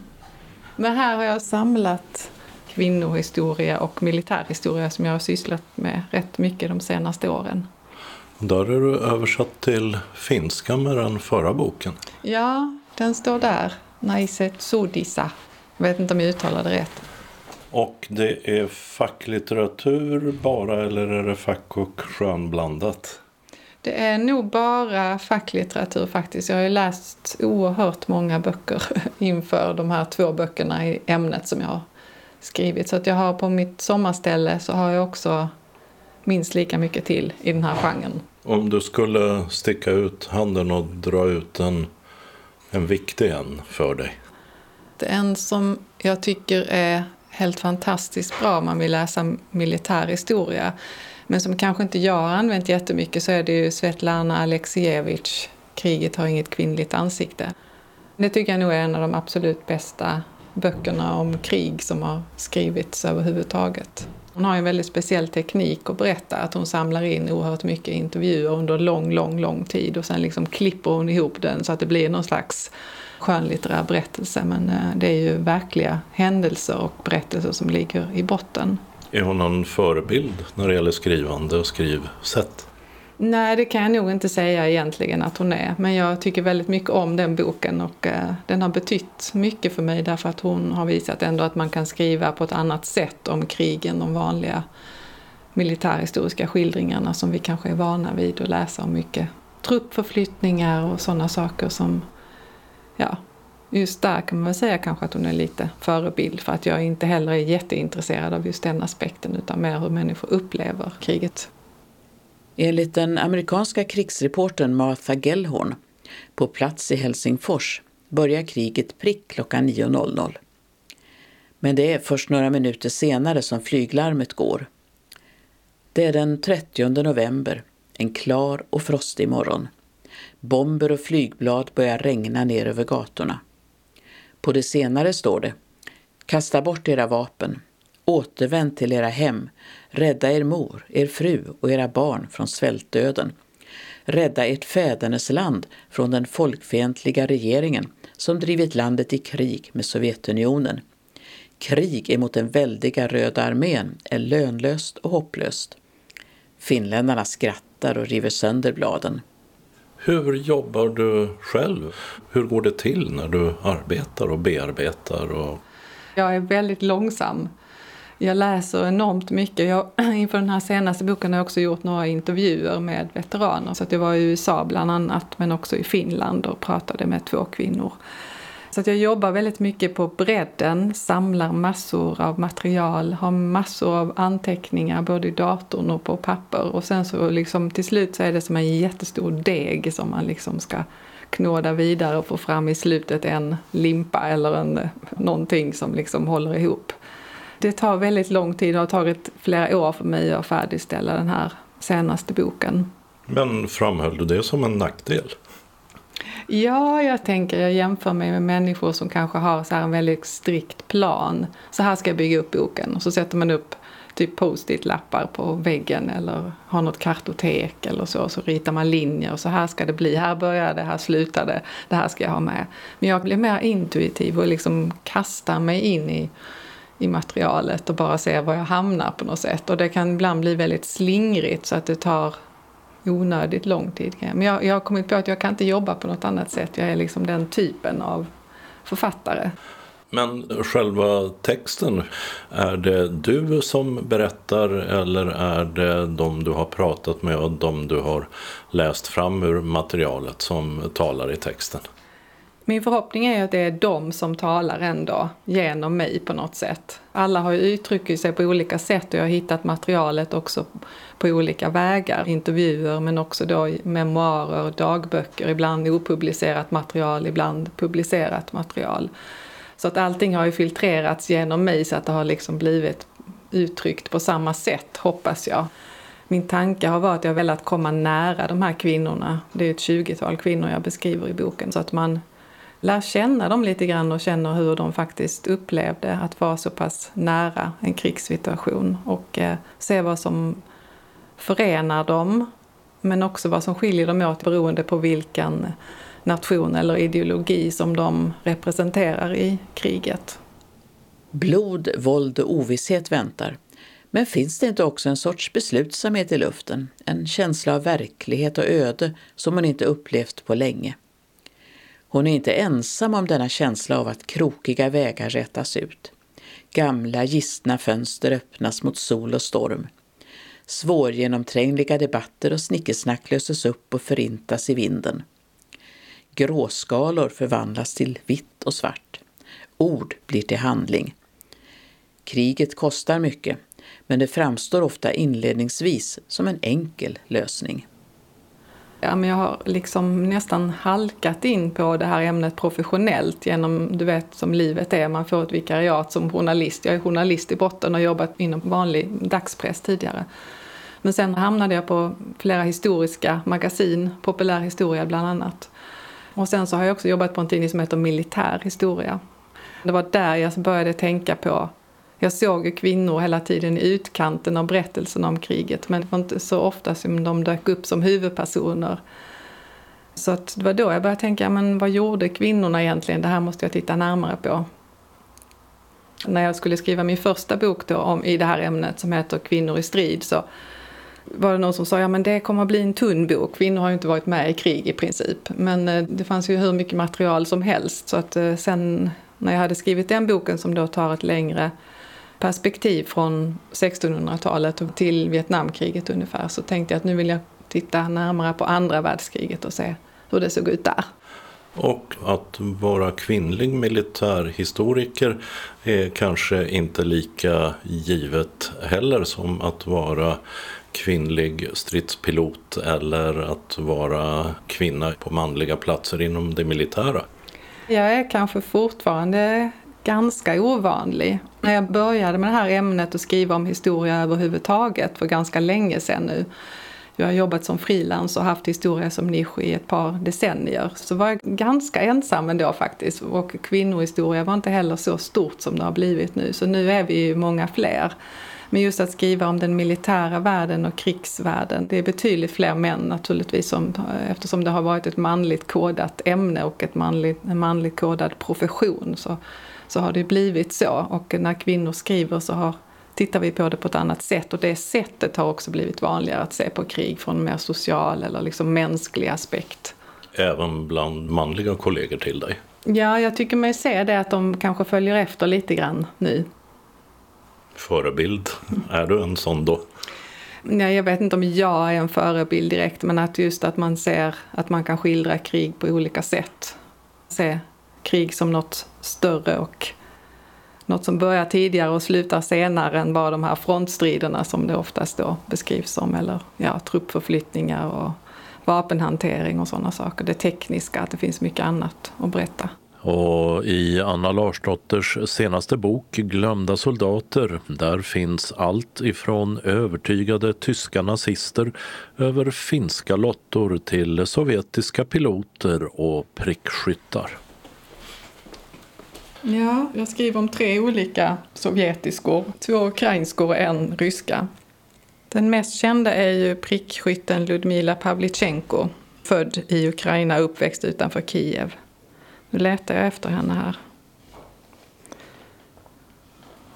men här har jag samlat kvinnohistoria och militärhistoria som jag har sysslat med rätt mycket de senaste åren. Där är du översatt till finska med den förra boken. Ja, den står där. Naiset Sodisa. Jag vet inte om jag uttalar det rätt. Och det är facklitteratur bara eller är det fack och skönblandat? Det är nog bara facklitteratur faktiskt. Jag har ju läst oerhört många böcker inför de här två böckerna i ämnet som jag har skrivit. Så att jag har på mitt sommarställe så har jag också minst lika mycket till i den här genren. Om du skulle sticka ut handen och dra ut en en viktig en för dig? En som jag tycker är helt fantastiskt bra om man vill läsa militär historia men som kanske inte jag har använt jättemycket så är det ju Svetlana Aleksijevitj, Kriget har inget kvinnligt ansikte. Det tycker jag nog är en av de absolut bästa böckerna om krig som har skrivits överhuvudtaget. Hon har en väldigt speciell teknik att berätta, att hon samlar in oerhört mycket intervjuer under lång, lång, lång tid och sen liksom klipper hon ihop den så att det blir någon slags skönlitterär berättelse. Men eh, det är ju verkliga händelser och berättelser som ligger i botten. Är hon någon förebild när det gäller skrivande och skrivsätt? Nej, det kan jag nog inte säga egentligen att hon är. Men jag tycker väldigt mycket om den boken och eh, den har betytt mycket för mig därför att hon har visat ändå att man kan skriva på ett annat sätt om krig än de vanliga militärhistoriska skildringarna som vi kanske är vana vid att läsa om mycket truppförflyttningar och sådana saker som, ja, just där kan man säga kanske att hon är lite förebild för att jag inte heller är jätteintresserad av just den aspekten utan mer hur människor upplever kriget. Enligt den amerikanska krigsreportern Martha Gellhorn på plats i Helsingfors börjar kriget prick klockan 9.00. Men det är först några minuter senare som flyglarmet går. Det är den 30 november, en klar och frostig morgon. Bomber och flygblad börjar regna ner över gatorna. På det senare står det Kasta bort era vapen, återvänd till era hem, rädda er mor, er fru och era barn från svältdöden. Rädda ert fädernesland från den folkfientliga regeringen som drivit landet i krig med Sovjetunionen. Krig emot den väldiga Röda armén är lönlöst och hopplöst. Finländarna skrattar och river sönder bladen. Hur jobbar du själv? Hur går det till när du arbetar och bearbetar? Och... Jag är väldigt långsam. Jag läser enormt mycket. Jag, inför den här senaste boken har jag också gjort några intervjuer med veteraner. Så att jag var i USA bland annat, men också i Finland och pratade med två kvinnor. Så att jag jobbar väldigt mycket på bredden, samlar massor av material, har massor av anteckningar både i datorn och på papper. Och sen så liksom till slut så är det som en jättestor deg som man liksom ska knåda vidare och få fram i slutet en limpa eller en, någonting som liksom håller ihop. Det tar väldigt lång tid, det har tagit flera år för mig att färdigställa den här senaste boken. Men framhöll du det som en nackdel? Ja, jag tänker, jag jämför mig med människor som kanske har så en väldigt strikt plan. Så här ska jag bygga upp boken. Och så sätter man upp typ post-it-lappar på väggen eller har något kartotek eller så. Så ritar man linjer och så här ska det bli. Här börjar det, här slutar det. Det här ska jag ha med. Men jag blir mer intuitiv och liksom kastar mig in i, i materialet och bara ser var jag hamnar på något sätt. Och det kan ibland bli väldigt slingrigt så att det tar onödigt lång tid. Men jag, jag har kommit på att jag kan inte jobba på något annat sätt. Jag är liksom den typen av författare. Men själva texten, är det du som berättar eller är det de du har pratat med och de du har läst fram ur materialet som talar i texten? Min förhoppning är att det är de som talar ändå genom mig på något sätt. Alla har ju uttryckt sig på olika sätt och jag har hittat materialet också på olika vägar. Intervjuer men också då memoarer, dagböcker, ibland opublicerat material, ibland publicerat material. Så att allting har ju filtrerats genom mig så att det har liksom blivit uttryckt på samma sätt, hoppas jag. Min tanke har varit att jag har velat komma nära de här kvinnorna. Det är ett 20-tal kvinnor jag beskriver i boken. Så att man lär känna dem lite grann och känner hur de faktiskt upplevde att vara så pass nära en krigssituation. Och eh, se vad som förenar dem, men också vad som skiljer dem åt beroende på vilken nation eller ideologi som de representerar i kriget. Blod, våld och ovisshet väntar. Men finns det inte också en sorts beslutsamhet i luften? En känsla av verklighet och öde som man inte upplevt på länge. Hon är inte ensam om denna känsla av att krokiga vägar rätas ut. Gamla gistna fönster öppnas mot sol och storm. Svårgenomträngliga debatter och snickesnack löses upp och förintas i vinden. Gråskalor förvandlas till vitt och svart. Ord blir till handling. Kriget kostar mycket, men det framstår ofta inledningsvis som en enkel lösning. Ja, men jag har liksom nästan halkat in på det här ämnet professionellt genom, du vet som livet är, man får ett vikariat som journalist. Jag är journalist i botten och har jobbat inom vanlig dagspress tidigare. Men sen hamnade jag på flera historiska magasin, populär historia bland annat. Och sen så har jag också jobbat på en tidning som heter Militär historia. Det var där jag började tänka på jag såg ju kvinnor hela tiden i utkanten av berättelsen om kriget men det var inte så ofta som de dök upp som huvudpersoner. Så att det var då jag började tänka, men vad gjorde kvinnorna egentligen? Det här måste jag titta närmare på. När jag skulle skriva min första bok då om, i det här ämnet som heter Kvinnor i strid så var det någon som sa, ja men det kommer att bli en tunn bok. Kvinnor har ju inte varit med i krig i princip. Men eh, det fanns ju hur mycket material som helst så att eh, sen när jag hade skrivit den boken som då tar ett längre perspektiv från 1600-talet till Vietnamkriget ungefär så tänkte jag att nu vill jag titta närmare på andra världskriget och se hur det såg ut där. Och att vara kvinnlig militärhistoriker är kanske inte lika givet heller som att vara kvinnlig stridspilot eller att vara kvinna på manliga platser inom det militära. Jag är kanske fortfarande ganska ovanlig. När jag började med det här ämnet och skriva om historia överhuvudtaget för ganska länge sedan nu. Jag har jobbat som frilans och haft historia som nisch i ett par decennier. Så var jag ganska ensam ändå faktiskt. Och kvinnohistoria var inte heller så stort som det har blivit nu. Så nu är vi ju många fler. Men just att skriva om den militära världen och krigsvärlden, det är betydligt fler män naturligtvis som, eftersom det har varit ett manligt kodat ämne och ett manligt, en manligt kodad profession. Så så har det blivit så. Och när kvinnor skriver så har, tittar vi på det på ett annat sätt. Och det sättet har också blivit vanligare att se på krig från en mer social eller liksom mänsklig aspekt. Även bland manliga kollegor till dig? Ja, jag tycker mig se det att de kanske följer efter lite grann nu. Förebild, är du en sån då? Nej, jag vet inte om jag är en förebild direkt, men att just att man ser att man kan skildra krig på olika sätt. Se krig som något större och något som börjar tidigare och slutar senare än bara de här frontstriderna som det oftast då beskrivs som, eller ja, truppförflyttningar och vapenhantering och sådana saker. Det tekniska, att det finns mycket annat att berätta. Och i Anna Larsdotters senaste bok Glömda soldater, där finns allt ifrån övertygade tyska nazister över finska lottor till sovjetiska piloter och prickskyttar. Ja, jag skriver om tre olika sovjetiskor, två ukrainskor och en ryska. Den mest kända är ju prickskytten Ludmila Pavlichenko, född i Ukraina och uppväxt utanför Kiev. Nu letar jag efter henne här.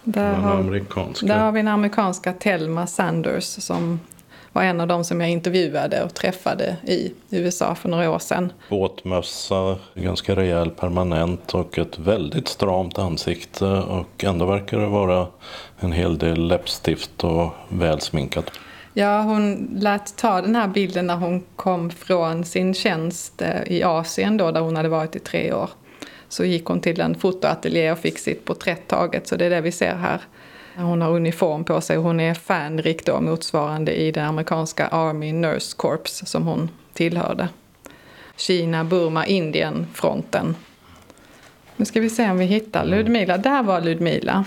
Där har, där har vi den amerikanska Telma Sanders som var en av dem som jag intervjuade och träffade i USA för några år sedan. Båtmössa, ganska rejäl permanent och ett väldigt stramt ansikte och ändå verkar det vara en hel del läppstift och välsminkat. Ja, hon lät ta den här bilden när hon kom från sin tjänst eh, i Asien då, där hon hade varit i tre år. Så gick hon till en fotoateljé och fick sitt porträtt taget, så det är det vi ser här. Hon har uniform på sig. Hon är fanrik då, motsvarande i det amerikanska Army Nurse Corps som hon tillhörde. Kina, Burma, Indien fronten. Nu ska vi se om vi hittar Ludmila. Där var Ludmila.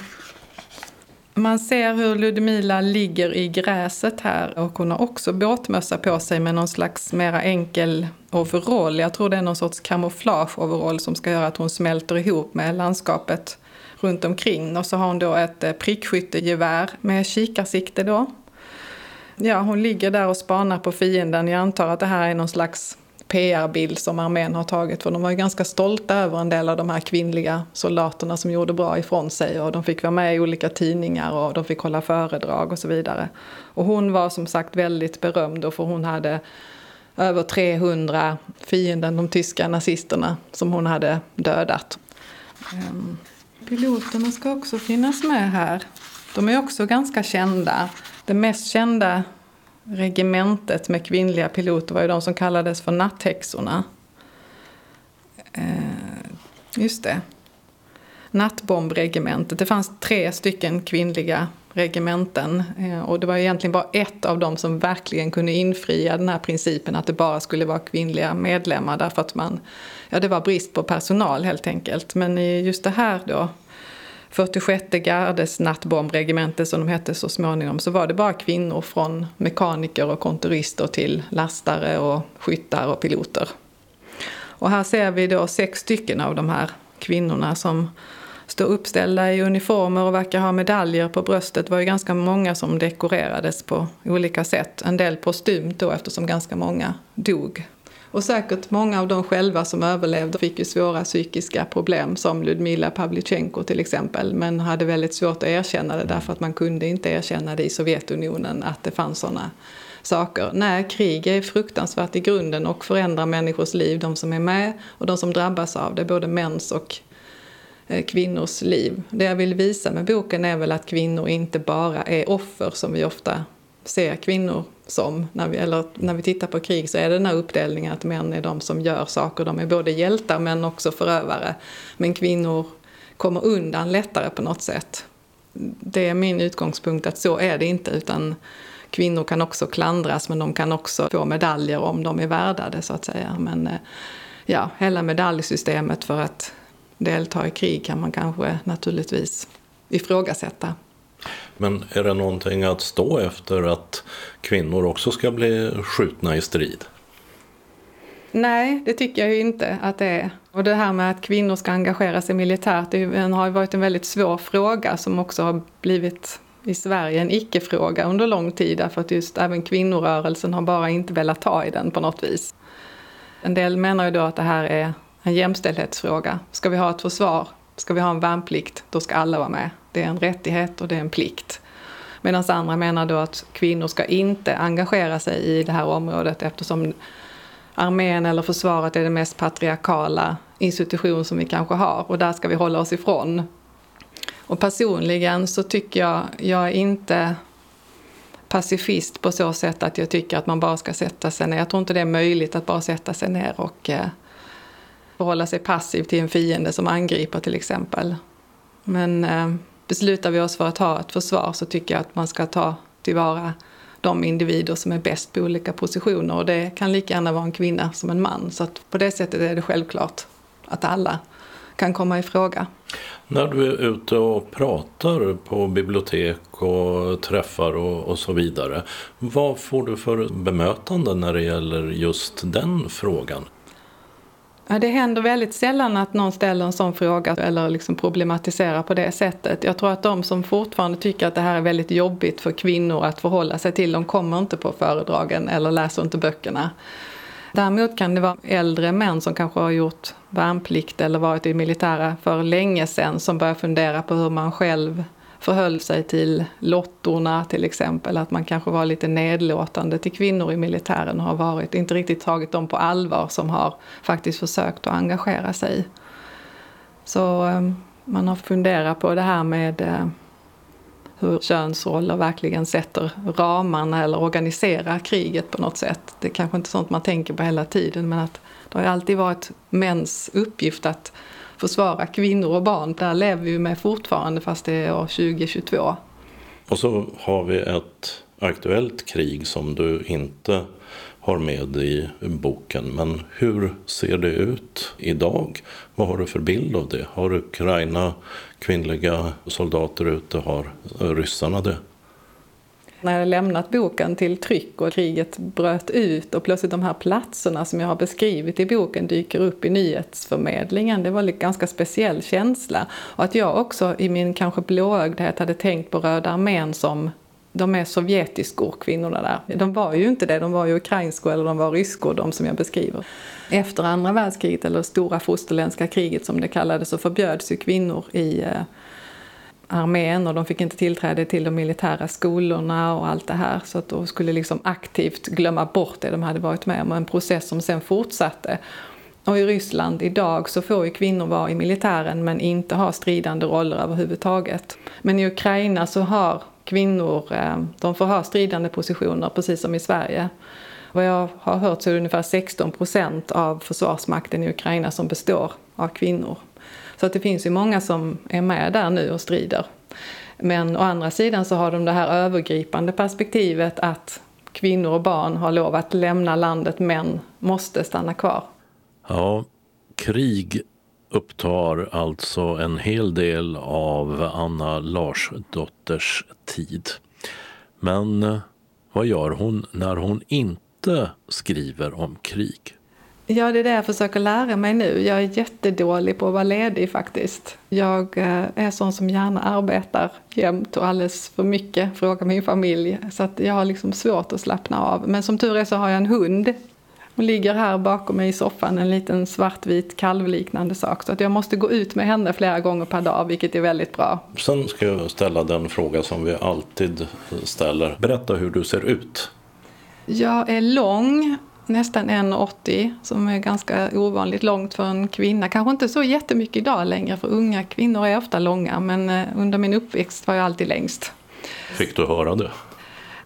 Man ser hur Ludmila ligger i gräset här och hon har också båtmössa på sig med någon slags mera enkel overall. Jag tror det är någon sorts kamouflage-overall som ska göra att hon smälter ihop med landskapet runt omkring. Och så har hon då ett eh, prickskyttegevär med kikarsikte då. Ja, hon ligger där och spanar på fienden. Jag antar att det här är någon slags PR-bild som armén har tagit. För de var ju ganska stolta över en del av de här kvinnliga soldaterna som gjorde bra ifrån sig. Och de fick vara med i olika tidningar och de fick hålla föredrag och så vidare. Och hon var som sagt väldigt berömd då för hon hade över 300 fienden, de tyska nazisterna, som hon hade dödat. Ehm. Piloterna ska också finnas med här. De är också ganska kända. Det mest kända regementet med kvinnliga piloter var ju de som kallades för natthäxorna. Eh, just det. Nattbombregementet. Det fanns tre stycken kvinnliga regementen. Eh, och det var egentligen bara ett av dem som verkligen kunde infria den här principen att det bara skulle vara kvinnliga medlemmar därför att man, ja det var brist på personal helt enkelt. Men i just det här då, 46 gardes nattbombregemente som de hette så småningom, så var det bara kvinnor från mekaniker och kontorister till lastare och skyttar och piloter. Och här ser vi då sex stycken av de här kvinnorna som står uppställda i uniformer och verkar ha medaljer på bröstet. Det var ju ganska många som dekorerades på olika sätt. En del postumt då eftersom ganska många dog. Och säkert många av de själva som överlevde fick ju svåra psykiska problem som Ludmila Pavlichenko till exempel. Men hade väldigt svårt att erkänna det därför att man kunde inte erkänna det i Sovjetunionen att det fanns sådana saker. Nej, krig är fruktansvärt i grunden och förändrar människors liv, de som är med och de som drabbas av det, både mäns och eh, kvinnors liv. Det jag vill visa med boken är väl att kvinnor inte bara är offer som vi ofta ser kvinnor som. När vi, eller när vi tittar på krig så är det den här uppdelningen att män är de som gör saker. De är både hjältar men också förövare. Men kvinnor kommer undan lättare på något sätt. Det är min utgångspunkt att så är det inte utan kvinnor kan också klandras men de kan också få medaljer om de är värdade så att säga. Men eh, ja, hela medaljsystemet för att delta i krig kan man kanske naturligtvis ifrågasätta. Men är det någonting att stå efter att kvinnor också ska bli skjutna i strid? Nej, det tycker jag ju inte att det är. Och det här med att kvinnor ska engagera sig militärt det har ju varit en väldigt svår fråga som också har blivit i Sverige en icke-fråga under lång tid därför att just även kvinnorörelsen har bara inte velat ta i den på något vis. En del menar ju då att det här är en jämställdhetsfråga. Ska vi ha ett försvar, ska vi ha en värnplikt, då ska alla vara med. Det är en rättighet och det är en plikt. Medan andra menar då att kvinnor ska inte engagera sig i det här området eftersom armén eller försvaret är den mest patriarkala institution som vi kanske har och där ska vi hålla oss ifrån. Och personligen så tycker jag, jag är inte pacifist på så sätt att jag tycker att man bara ska sätta sig ner. Jag tror inte det är möjligt att bara sätta sig ner och eh, förhålla sig passiv till en fiende som angriper till exempel. Men eh, beslutar vi oss för att ha ett försvar så tycker jag att man ska ta tillvara de individer som är bäst på olika positioner och det kan lika gärna vara en kvinna som en man. Så att på det sättet är det självklart att alla kan komma i fråga. När du är ute och pratar på bibliotek och träffar och, och, så vidare, vad får du för bemötande när det gäller just den frågan? Ja, det händer väldigt sällan att någon ställer en sån fråga eller liksom problematiserar på det sättet. Jag tror att de som fortfarande tycker att det här är väldigt jobbigt för kvinnor att förhålla sig till, de kommer inte på föredragen eller läser inte böckerna. Däremot kan det vara äldre män som kanske har gjort värnplikt eller varit i militära för länge sedan som börjar fundera på hur man själv förhöll sig till lottorna till exempel. Att man kanske var lite nedlåtande till kvinnor i militären och har varit, inte riktigt tagit dem på allvar som har faktiskt försökt att engagera sig. Så ehm, man har funderat på det här med eh, hur könsroller verkligen sätter ramarna eller organiserar kriget på något sätt. Det är kanske inte sånt man tänker på hela tiden men att det har alltid varit mäns uppgift att försvara kvinnor och barn. Där lever vi med fortfarande fast det är år 2022. Och så har vi ett aktuellt krig som du inte har med i boken. Men hur ser det ut idag? Vad har du för bild av det? Har Ukraina kvinnliga soldater ute? Har ryssarna det? När jag lämnat boken till tryck och kriget bröt ut och plötsligt de här platserna som jag har beskrivit i boken dyker upp i nyhetsförmedlingen. Det var en ganska speciell känsla. Och att jag också i min kanske blåögdhet hade tänkt på Röda armén som de är sovjetiskor, kvinnorna där. De var ju inte det, de var ju ukrainskor eller de var ryskor, de som jag beskriver. Efter andra världskriget, eller stora fosterländska kriget som det kallades, så förbjöds ju kvinnor i eh, armén och de fick inte tillträde till de militära skolorna och allt det här. Så att de skulle liksom aktivt glömma bort det de hade varit med om, en process som sen fortsatte. Och i Ryssland idag så får ju kvinnor vara i militären men inte ha stridande roller överhuvudtaget. Men i Ukraina så har kvinnor, eh, de får ha stridande positioner precis som i Sverige. Vad jag har hört så är det ungefär 16 procent av försvarsmakten i Ukraina som består av kvinnor. Så att det finns ju många som är med där nu och strider. Men å andra sidan så har de det här övergripande perspektivet att kvinnor och barn har lov att lämna landet men måste stanna kvar. Ja, krig upptar alltså en hel del av Anna Larsdotters tid. Men eh, vad gör hon när hon inte skriver om krig? Ja, det är det jag försöker lära mig nu. Jag är jättedålig på att vara ledig faktiskt. Jag eh, är sån som gärna arbetar jämt och alldeles för mycket, frågar min familj. Så att jag har liksom svårt att slappna av. Men som tur är så har jag en hund. Hon ligger här bakom mig i soffan, en liten svartvit kalvliknande sak. Så att jag måste gå ut med henne flera gånger per dag, vilket är väldigt bra. Sen ska jag ställa den fråga som vi alltid ställer. Berätta hur du ser ut. Jag är lång nästan 1,80 som är ganska ovanligt långt för en kvinna. Kanske inte så jättemycket idag längre för unga kvinnor är ofta långa men eh, under min uppväxt var jag alltid längst. Fick du höra det?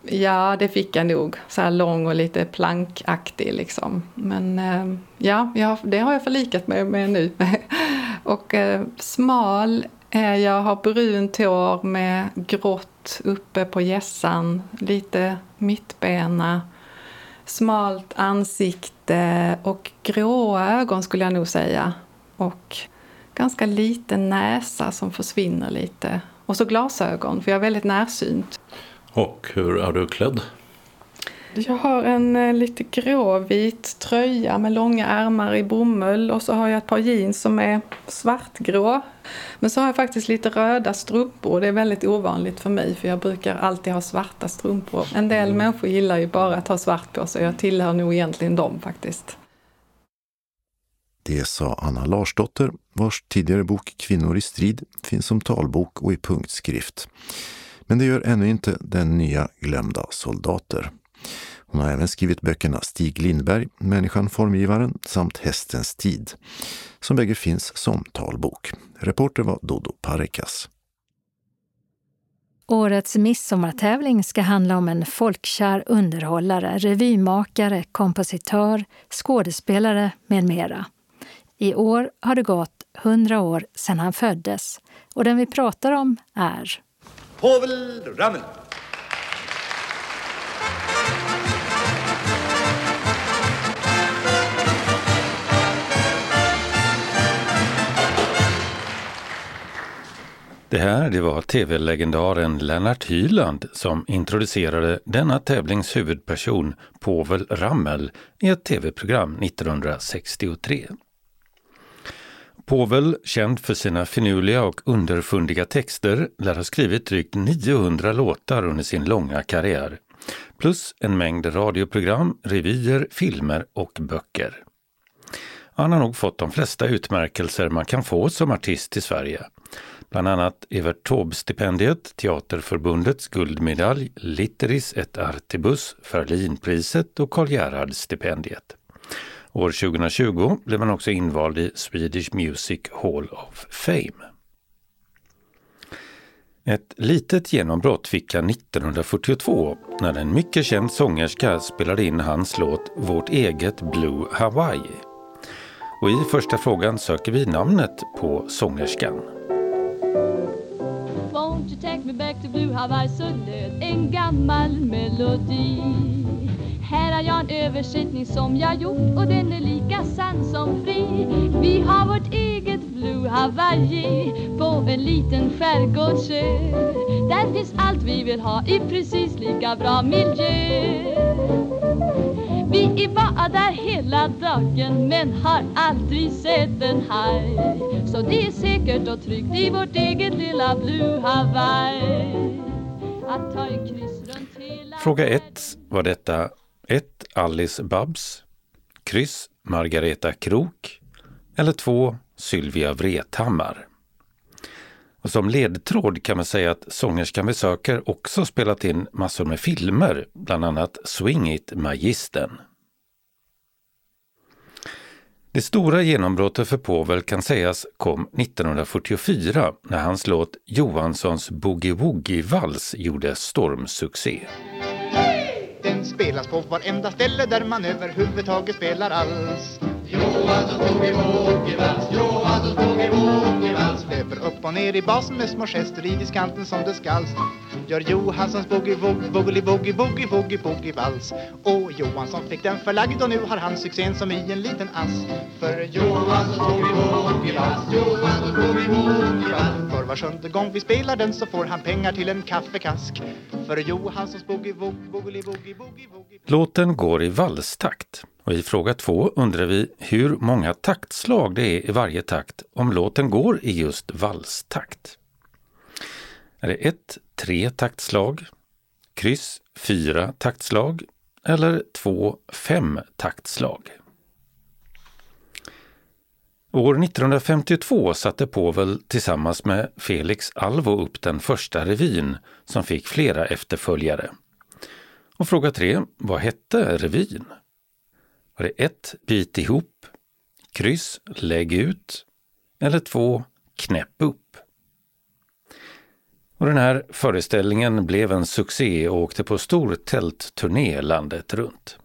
Ja, det fick jag nog. Så här lång och lite plankaktig liksom. Men eh, ja, det har jag förlikat mig med nu. och eh, smal är jag, har brunt hår med grått uppe på gässan, lite mittbena smalt ansikte och gråa ögon skulle jag nog säga. Och ganska liten näsa som försvinner lite. Och så glasögon, för jag är väldigt närsynt. Och hur är du klädd? Jag har en eh, lite gråvit tröja med långa ärmar i bomull och så har jag ett par jeans som är svartgrå. Men så har jag faktiskt lite röda strumpor. Det är väldigt ovanligt för mig för jag brukar alltid ha svarta strumpor. En del mm. människor gillar ju bara att ha svart på sig. Jag tillhör nog egentligen dem faktiskt. Det sa Anna Larsdotter, vars tidigare bok Kvinnor i strid finns som talbok och i punktskrift. Men det gör ännu inte den nya Glömda soldater. Hon har även skrivit böckerna Stig Lindberg, Människan formgivaren samt Hästens tid, som bägge finns som talbok. Reporter var Dodo Parikas. Årets midsommartävling ska handla om en folkkär underhållare, revymakare, kompositör, skådespelare med mera. I år har det gått 100 år sedan han föddes och den vi pratar om är Povel Ramel. Det här det var tv-legendaren Lennart Hyland som introducerade denna tävlings huvudperson Povel Ramel i ett tv-program 1963. Povel, känd för sina finurliga och underfundiga texter, lär ha skrivit drygt 900 låtar under sin långa karriär. Plus en mängd radioprogram, revyer, filmer och böcker. Han har nog fått de flesta utmärkelser man kan få som artist i Sverige. Bland annat Evert Taube-stipendiet, Teaterförbundets guldmedalj, Litteris et Artibus, Ferlinpriset och Karl Gerhard-stipendiet. År 2020 blev han också invald i Swedish Music Hall of Fame. Ett litet genombrott fick han 1942 när en mycket känd sångerska spelade in hans låt Vårt eget Blue Hawaii. Och i första frågan söker vi namnet på sångerskan. Won't you take me back to Blue Hawaii? Så löd en gammal melodi här har jag en översättning som jag gjort och den är lika sann som fri. Vi har vårt eget Blue Hawaii på en liten skärgårdsö. Där finns allt vi vill ha i precis lika bra miljö. Vi är bara där hela dagen men har aldrig sett en haj. Så det är säkert och tryggt i vårt eget lilla Blue Hawaii. Att ta en kryss runt hela Fråga 1 var detta. 1. Alice Babs. Kryss Margareta Krok. Eller 2. Sylvia Vrethammar. Och som ledtråd kan man säga att sångerskan vi söker också spelat in massor med filmer, bland annat Swing It Magistern. Det stora genombrottet för Povel kan sägas kom 1944 när hans låt Johanssons Boogie Woogie-vals gjorde stormsuccé. Spelas på varenda ställe där man överhuvudtaget spelar alls. Johanssons boogie-woogie-vals, Johanssons tog i walkie löper upp och ner i basen med små gester i diskanten som det skalls. Gör Johanssons boogie-woogie, boogie boogie boogie boogie vals. Och Johansson fick den förlagd och nu har han succén som i en liten ass. För Johanssons boogie-woogie vals, Johanssons boogie-woogie vals. För var sjunde gång vi spelar den så får han pengar till en kaffekask. För Johanssons boogie-woogie, boogie boogie boogie Låten går i valstakt och i fråga två undrar vi hur många taktslag det är i varje takt om låten går i just valstakt. Är det ett tre taktslag, kryss fyra taktslag eller två fem taktslag? År 1952 satte Povel tillsammans med Felix Alvo upp den första revyn som fick flera efterföljare. Och fråga 3. vad hette revyn? Var det ett Bit ihop, kryss Lägg ut eller två Knäpp upp? Och den här föreställningen blev en succé och åkte på stor tältturné landet runt.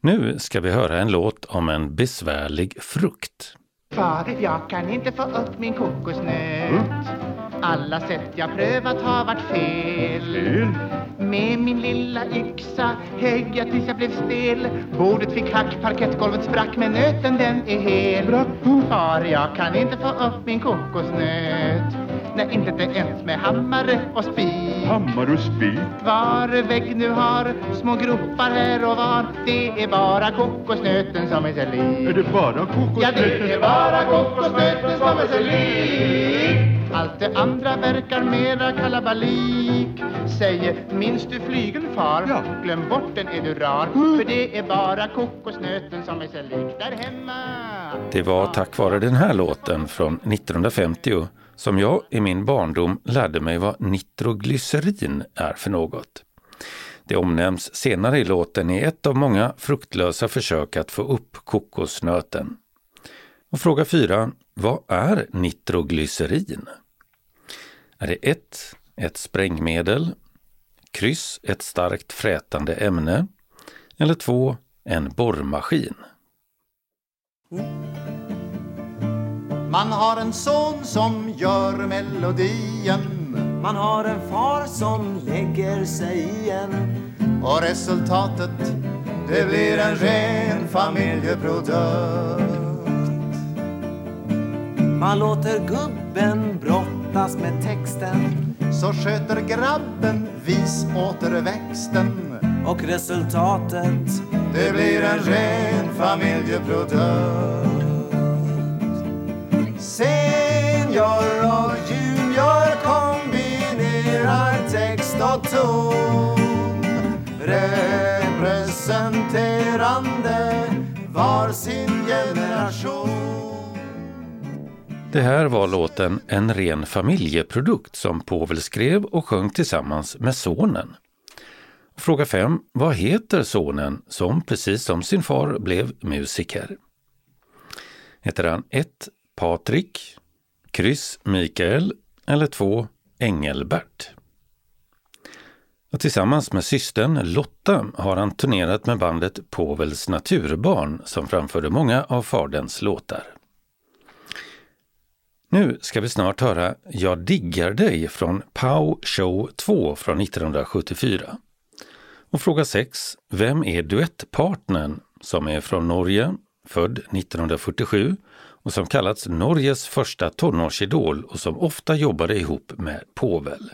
Nu ska vi höra en låt om en besvärlig frukt. Far, jag kan inte få upp min kokosnöt. Alla sätt jag prövat har varit fel. Med min lilla yxa högg jag tills jag blev stel. Bordet fick hack, parkettgolvet sprack, men nöten den är hel. Far, jag kan inte få upp min kokosnöt. Nej, inte det ens med hammare och spik. Hammare och spik? Var vägg nu har små gropar här och var. Det är bara kokosnöten som är sig lik. Är det bara kokosnöten? Ja, det är bara kokosnöten som är sig lik. Allt det andra verkar mera kalabalik Säger, minns du flygeln far? Ja. Glöm bort den är du rar För det är bara kokosnöten som är sig lik där hemma Det var tack vare den här låten från 1950 som jag i min barndom lärde mig vad nitroglycerin är för något. Det omnämns senare i låten i ett av många fruktlösa försök att få upp kokosnöten. Och fråga fyra, vad är nitroglycerin? Är det 1. Ett, ett sprängmedel, kryss ett starkt frätande ämne eller 2. En borrmaskin? Man har en son som gör melodien Man har en far som lägger sig i en Och resultatet det blir en ren familjeprodukt man låter gubben brottas med texten. Så sköter grabben vis återväxten. Och resultatet? Det blir en ren familjeprodukt. Senior och junior kombinerar text och ton. Representerande var sin generation. Det här var låten En ren familjeprodukt som Povel skrev och sjöng tillsammans med sonen. Fråga 5. Vad heter sonen som precis som sin far blev musiker? Heter han 1. Patrik, kryss Mikael eller 2. Engelbert? Och tillsammans med systern Lotta har han turnerat med bandet Povels Naturbarn som framförde många av faderns låtar. Nu ska vi snart höra Jag diggar dig från Pau Show 2 från 1974. Och fråga 6. Vem är duettpartnern som är från Norge, född 1947 och som kallats Norges första tonårsidol och som ofta jobbade ihop med Povel?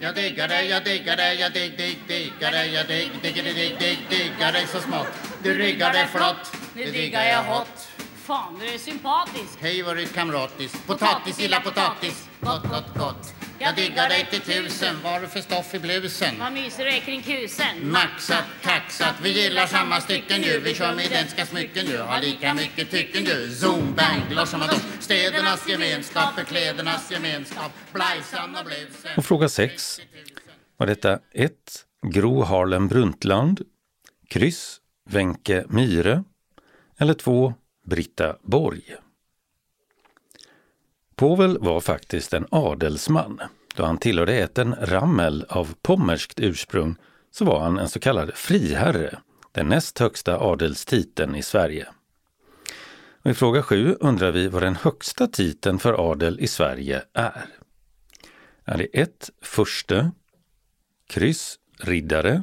Jag diggar dig, jag diggar dig, jag digg, digg, diggar dig, jag digg, digger dig, digg, digg, diggar dig så smått. Du ryggar dig flott, nu diggar jag hot. Fan, du är sympatisk. Hej vad du är kamratisk. Potatis, gilla potatis. Gott, gott, gott. Jag diggar dig till tusen. Vad har du för stoff i blusen? Vad myser du är kring kusen? Maxat, taxat. Vi gillar samma stycken ju. Vi kör med identiska smycken ju. Har lika mycket tycken ju. Zoom, bang, glossar man Städernas gemenskap, klädernas gemenskap. Blajsan och blusen. Och fråga 6. Var detta 1. Gro Harlem Brundtland, kryss Wenche Myhre eller 2. Britta Borg? Povel var faktiskt en adelsman. Då han tillhörde ätten Rammel av pommerskt ursprung så var han en så kallad friherre, den näst högsta adelstiteln i Sverige. Och I fråga 7 undrar vi vad den högsta titeln för adel i Sverige är. Är det 1. Furste, kryss riddare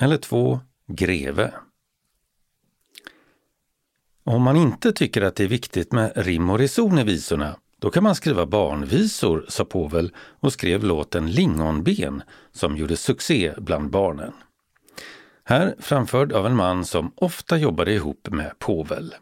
eller 2. Greve? Om man inte tycker att det är viktigt med rim och reson i visorna, då kan man skriva barnvisor, sa Povel och skrev låten Lingonben som gjorde succé bland barnen. Här framförd av en man som ofta jobbade ihop med Povel.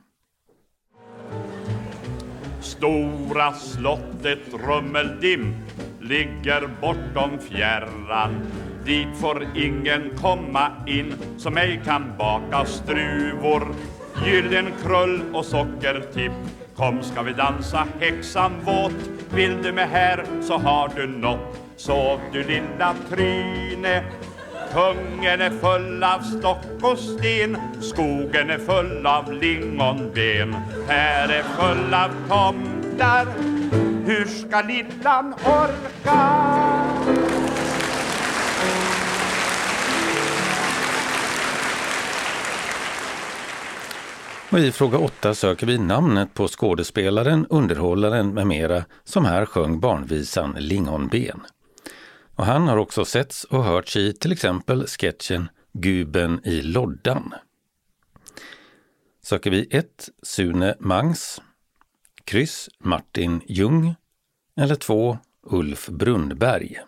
Stora slottet Rummeldim ligger bortom fjärran. Dit får ingen komma in som ej kan baka struvor. Gyllenkrull och sockertipp. Kom ska vi dansa häxan våt. Vill du med här så har du nått. Sov du lilla tryne. Kungen är full av stock och sten Skogen är full av lingonben Här är full av tomtar Hur ska lillan orka? Och I fråga 8 söker vi namnet på skådespelaren, underhållaren med mera som här sjöng barnvisan Lingonben. Och han har också setts och hörts i till exempel sketchen Guben i loddan. Söker vi 1. Sune Mangs, kryss Martin Ljung eller 2. Ulf Brunnberg.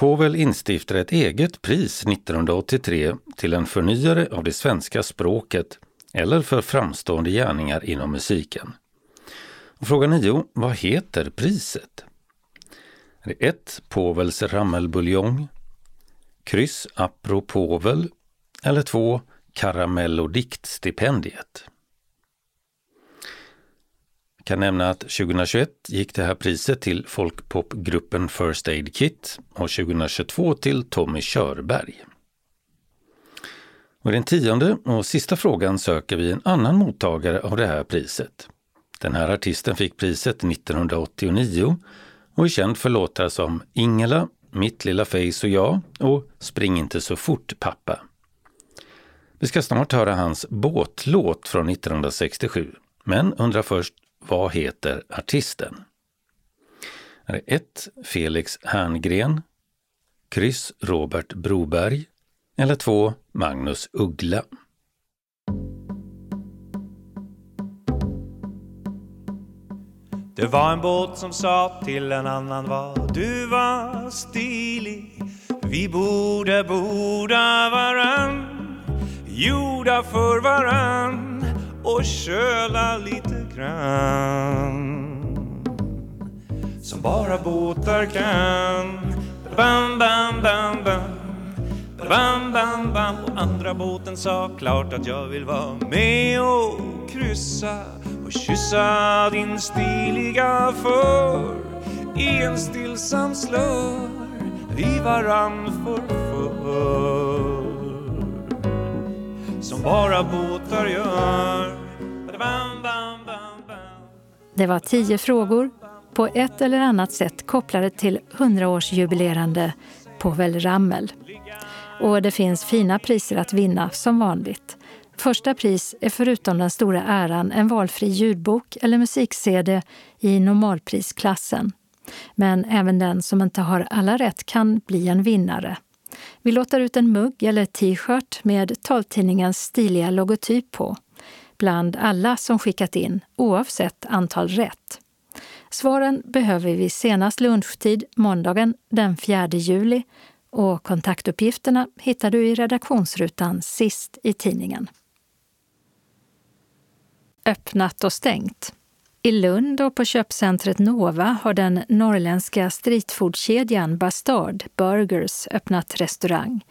Povel instiftade ett eget pris 1983 till en förnyare av det svenska språket eller för framstående gärningar inom musiken. Och fråga 9. Vad heter priset? Är det 1. Povels rammelbuljong, kryss Apropovel? Eller 2. Karamellodiktstipendiet. diktstipendiet kan nämna att 2021 gick det här priset till folkpopgruppen First Aid Kit och 2022 till Tommy Körberg. Och I den tionde och sista frågan söker vi en annan mottagare av det här priset. Den här artisten fick priset 1989 och är känd för låtar som Ingela, Mitt lilla face och jag och Spring inte så fort pappa. Vi ska snart höra hans båtlåt från 1967, men undrar först vad heter artisten? Är det 1. Felix Herngren, kryss Robert Broberg eller 2. Magnus Uggla? Det var en båt som sa till en annan vad du var stilig Vi borde borda varann Gjorda för varann och köla lite grann. Som bara båtar kan. Bam, bam, bam, bam. Bam, bam, bam. Och andra båten sa klart att jag vill vara med och kryssa och kyssa din stiliga för. I en stillsam slör vi varann förför som bara båtar gör Det var tio frågor, på ett eller annat sätt kopplade till 100-årsjubilerande Povel Ramel. Och det finns fina priser att vinna som vanligt. Första pris är förutom den stora äran en valfri ljudbok eller musik-CD i normalprisklassen. Men även den som inte har alla rätt kan bli en vinnare. Vi låter ut en mugg eller t-shirt med taltidningens stiliga logotyp på bland alla som skickat in, oavsett antal rätt. Svaren behöver vi senast lunchtid måndagen den 4 juli och kontaktuppgifterna hittar du i redaktionsrutan sist i tidningen öppnat och stängt. I Lund och på köpcentret Nova har den norrländska streetfoodkedjan Bastard Burgers öppnat restaurang.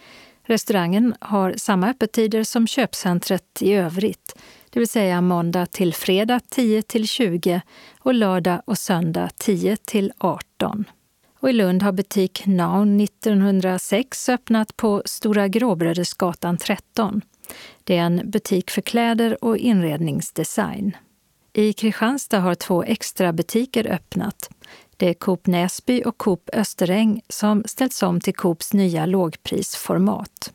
Restaurangen har samma öppettider som köpcentret i övrigt, det vill säga måndag till fredag 10 till 20 och lördag och söndag 10 till 18. Och I Lund har butik Now 1906 öppnat på Stora Gråbrödersgatan 13. Det är en butik för kläder och inredningsdesign. I Kristianstad har två extra butiker öppnat. Det är Coop Näsby och Coop Österäng som ställts om till Coops nya lågprisformat.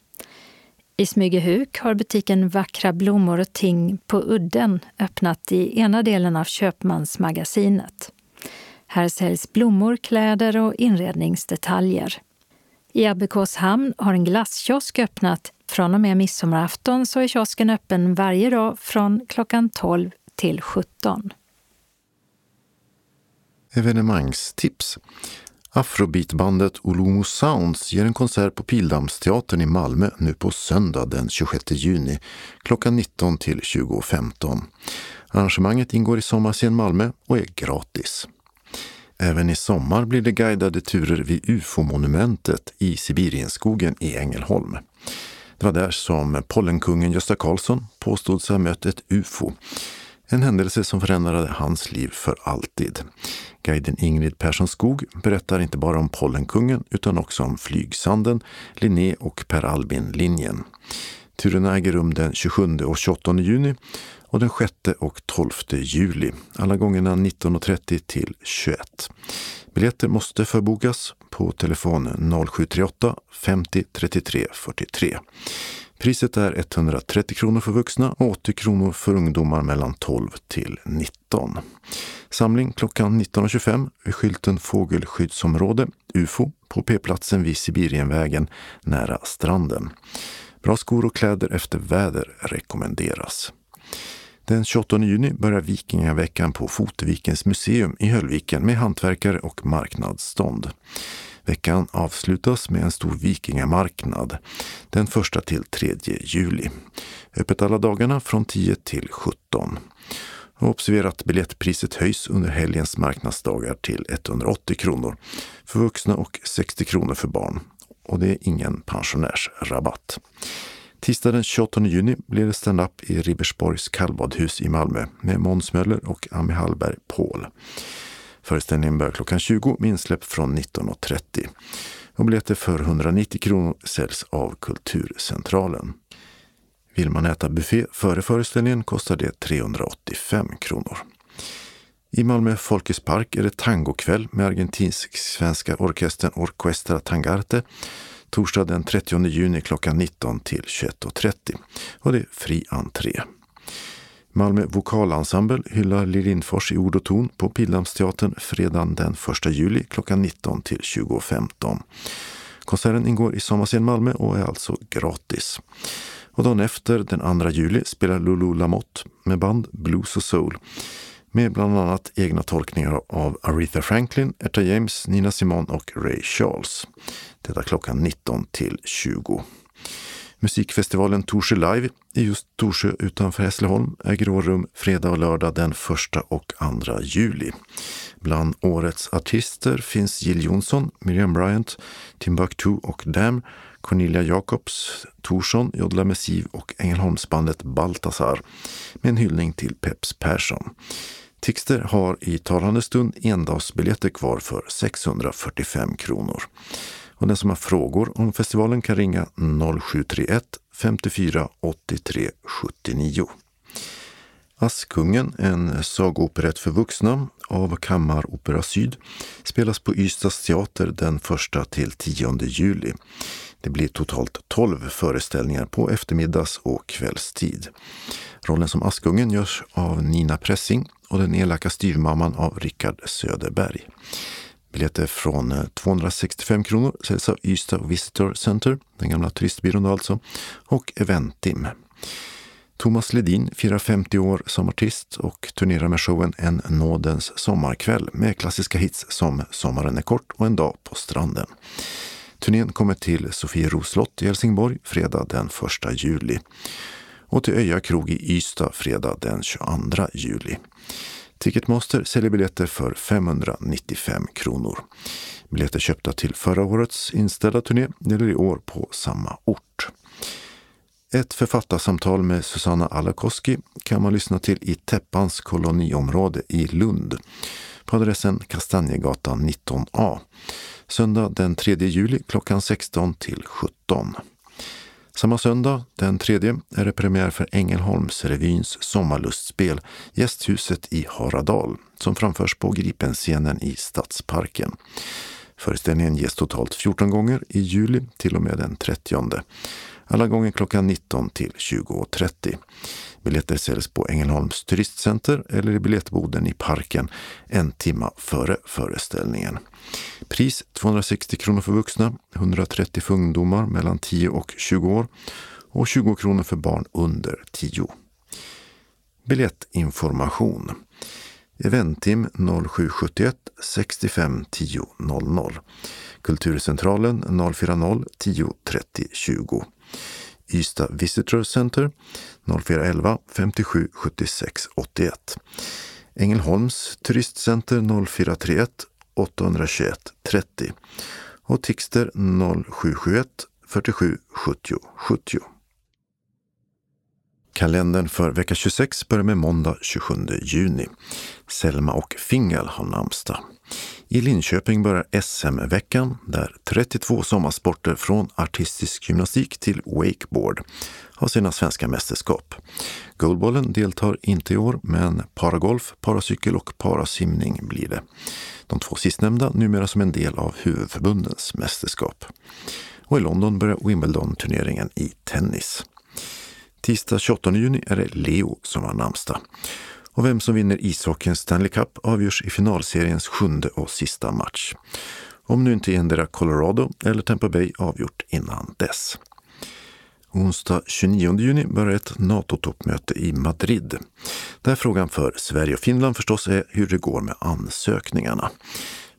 I Smygehuk har butiken Vackra blommor och ting på Udden öppnat i ena delen av Köpmansmagasinet. Här säljs blommor, kläder och inredningsdetaljer. I Abbekås hamn har en glasskiosk öppnat. Från och med midsommarafton så är kiosken öppen varje dag från klockan 12 till 17. Evenemangstips. Afrobeatbandet Olumo Sounds ger en konsert på Pildammsteatern i Malmö nu på söndag den 26 juni klockan 19 till 20.15. Arrangemanget ingår i Sommarscen Malmö och är gratis. Även i sommar blir det guidade turer vid UFO-monumentet i Sibirienskogen i Ängelholm. Det var där som pollenkungen Gösta Karlsson påstod sig ha mött ett UFO. En händelse som förändrade hans liv för alltid. Guiden Ingrid Persson Skog berättar inte bara om pollenkungen utan också om flygsanden, Linné och Per Albin-linjen. Turerna äger rum den 27 och 28 juni och den 6 och 12 juli. Alla gångerna 19.30 till 21. Biljetter måste förbokas på telefon 0738 50 33 43. Priset är 130 kronor för vuxna och 80 kronor för ungdomar mellan 12 till 19. Samling klockan 19.25 vid skylten Fågelskyddsområde, UFO, på P-platsen vid Sibirienvägen nära stranden. Bra skor och kläder efter väder rekommenderas. Den 28 juni börjar Vikingaveckan på Fotevikens museum i Höllviken med hantverkare och marknadsstånd. Veckan avslutas med en stor vikingamarknad den 1 till 3 juli. Öppet alla dagarna från 10 till 17. Och observera att biljettpriset höjs under helgens marknadsdagar till 180 kronor för vuxna och 60 kronor för barn. Och det är ingen pensionärsrabatt. Tisdag den 28 juni blir det stand-up i Ribersborgs kallbadhus i Malmö med Måns Möller och Ami Hallberg Paul. Föreställningen börjar klockan 20 med insläpp från 19.30. Och biljetter för 190 kronor säljs av Kulturcentralen. Vill man äta buffé före föreställningen kostar det 385 kronor. I Malmö Folkets park är det tangokväll med argentinsk-svenska orkestern Orquestra Tangarte torsdag den 30 juni klockan 19 till 21.30 och det är fri entré. Malmö vokalensemble hyllar Lill Lindfors i ord och ton på Pildammsteatern fredagen den 1 juli klockan 19 till 20.15. Konserten ingår i Sommarscen Malmö och är alltså gratis. Och dagen efter, den 2 juli, spelar Lulu Lamotte med band Blues och Soul med bland annat egna tolkningar av Aretha Franklin, Etta James, Nina Simone och Ray Charles. Detta klockan 19 till 20. Musikfestivalen Torsö Live i just Torsö utanför Hässleholm äger rum fredag och lördag den 1 och 2 juli. Bland årets artister finns Jill Johnson, Miriam Bryant, Timbuktu och Dam, Cornelia Jacobs, Torsson, Jodla Messiv och Ängelholmsbandet Baltasar med en hyllning till Peps Persson. Tixter har i talande stund endagsbiljetter kvar för 645 kronor. Och den som har frågor om festivalen kan ringa 0731 54 83 79. Askungen, en sagooperett för vuxna av Kammaropera Syd, spelas på Ystads teater den 1 till 10 juli. Det blir totalt 12 föreställningar på eftermiddags och kvällstid. Rollen som Askungen görs av Nina Pressing och den elaka styvmamman av Rickard Söderberg. Biljetter från eh, 265 kronor säljs av Ystad Visitor Center, den gamla turistbyrån alltså, och Eventim. Thomas Ledin firar 50 år som artist och turnerar med showen En nådens sommarkväll med klassiska hits som Sommaren är kort och En dag på stranden. Turnén kommer till Sofiero slott i Helsingborg fredag den 1 juli och till Öja krog i Ystad fredag den 22 juli. Ticketmaster säljer biljetter för 595 kronor. Biljetter köpta till förra årets inställda turné gäller i år på samma ort. Ett författarsamtal med Susanna Alakoski kan man lyssna till i Teppans koloniområde i Lund på adressen Kastanjegatan 19A. Söndag den 3 juli klockan 16 till 17. Samma söndag, den tredje, är det premiär för Ängelholmsrevyns sommarlustspel Gästhuset i Haradal som framförs på Gripenscenen i Stadsparken. Föreställningen ges totalt 14 gånger i juli till och med den 30. alla gånger klockan 19 till 20.30. Biljetter säljs på Ängelholms turistcenter eller i biljettboden i parken en timma före föreställningen. Pris 260 kronor för vuxna, 130 för ungdomar mellan 10 och 20 år och 20 kronor för barn under 10. Biljettinformation Eventim 0771 65 10 00 Kulturcentralen 040 10 30 20 Ystad Visitor Center 0411 57 76 81 Ängelholms Turistcenter 0431 821 30 och Tixter 0771 47 70 70. Kalendern för vecka 26 börjar med måndag 27 juni. Selma och Fingal har namnsdag. I Linköping börjar SM-veckan där 32 sommarsporter från artistisk gymnastik till wakeboard har sina svenska mästerskap. Goldbollen deltar inte i år, men paragolf, paracykel och parasimning blir det. De två sistnämnda numera som en del av huvudförbundens mästerskap. Och i London börjar Wimbledon-turneringen i tennis. Tisdag 28 juni är det Leo som har namnsdag. Och vem som vinner ishockeyns Stanley Cup avgörs i finalseriens sjunde och sista match. Om nu inte endera Colorado eller Tampa Bay avgjort innan dess. Onsdag 29 juni börjar ett NATO-toppmöte i Madrid. Där frågan för Sverige och Finland förstås är hur det går med ansökningarna.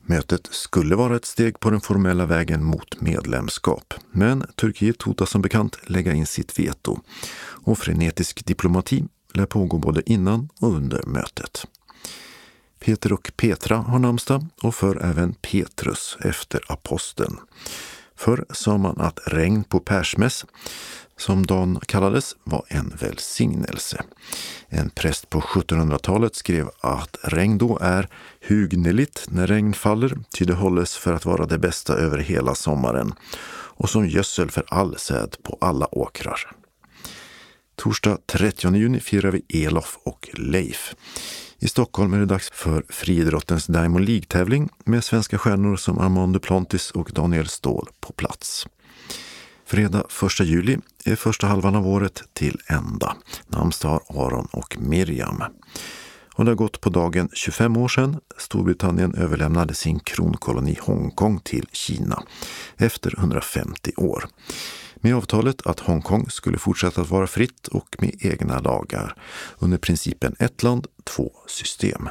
Mötet skulle vara ett steg på den formella vägen mot medlemskap. Men Turkiet hotar som bekant lägga in sitt veto. Och frenetisk diplomati lär pågå både innan och under mötet. Peter och Petra har namnsdag och för även Petrus efter aposteln. Förr sa man att regn på Persmäss, som dagen kallades, var en välsignelse. En präst på 1700-talet skrev att regn då är hugneligt när regn faller, ty det hålles för att vara det bästa över hela sommaren och som gödsel för all säd på alla åkrar. Torsdag 30 juni firar vi Elof och Leif. I Stockholm är det dags för friidrottens Diamond League-tävling med svenska stjärnor som Armand Duplantis och Daniel Ståhl på plats. Fredag 1 juli är första halvan av året till ända. Namnsdag har Aron och Miriam. Och det har gått på dagen 25 år sedan Storbritannien överlämnade sin kronkoloni Hongkong till Kina efter 150 år. Med avtalet att Hongkong skulle fortsätta att vara fritt och med egna lagar under principen ett land, två system.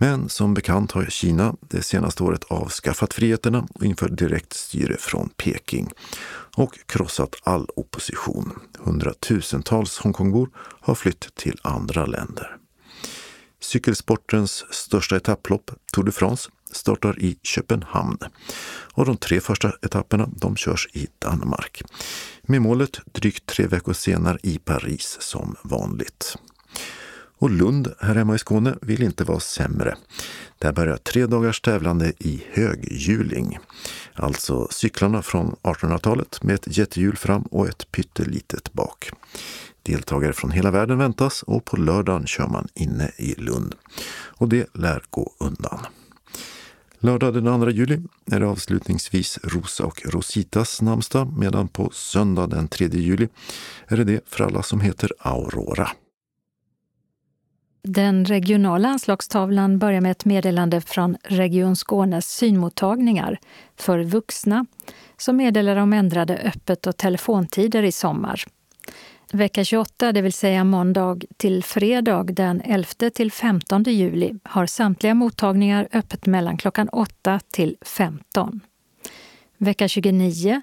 Men som bekant har Kina det senaste året avskaffat friheterna och infört direkt styre från Peking och krossat all opposition. Hundratusentals Hongkongbor har flytt till andra länder. Cykelsportens största etapplopp, Tour de France, startar i Köpenhamn. Och de tre första etapperna de körs i Danmark. Med målet drygt tre veckor senare i Paris som vanligt. Och Lund här hemma i Skåne vill inte vara sämre. Där börjar tre dagars tävlande i höghjuling. Alltså cyklarna från 1800-talet med ett jättehjul fram och ett pyttelitet bak. Deltagare från hela världen väntas och på lördagen kör man inne i Lund. Och det lär gå undan. Lördag den 2 juli är det avslutningsvis Rosa och Rositas namnsdag medan på söndag den 3 juli är det det för alla som heter Aurora. Den regionala anslagstavlan börjar med ett meddelande från Region Skånes synmottagningar för vuxna som meddelar om ändrade öppet och telefontider i sommar. Vecka 28, det vill säga måndag till fredag den 11 till 15 juli, har samtliga mottagningar öppet mellan klockan 8 till 15. Vecka 29,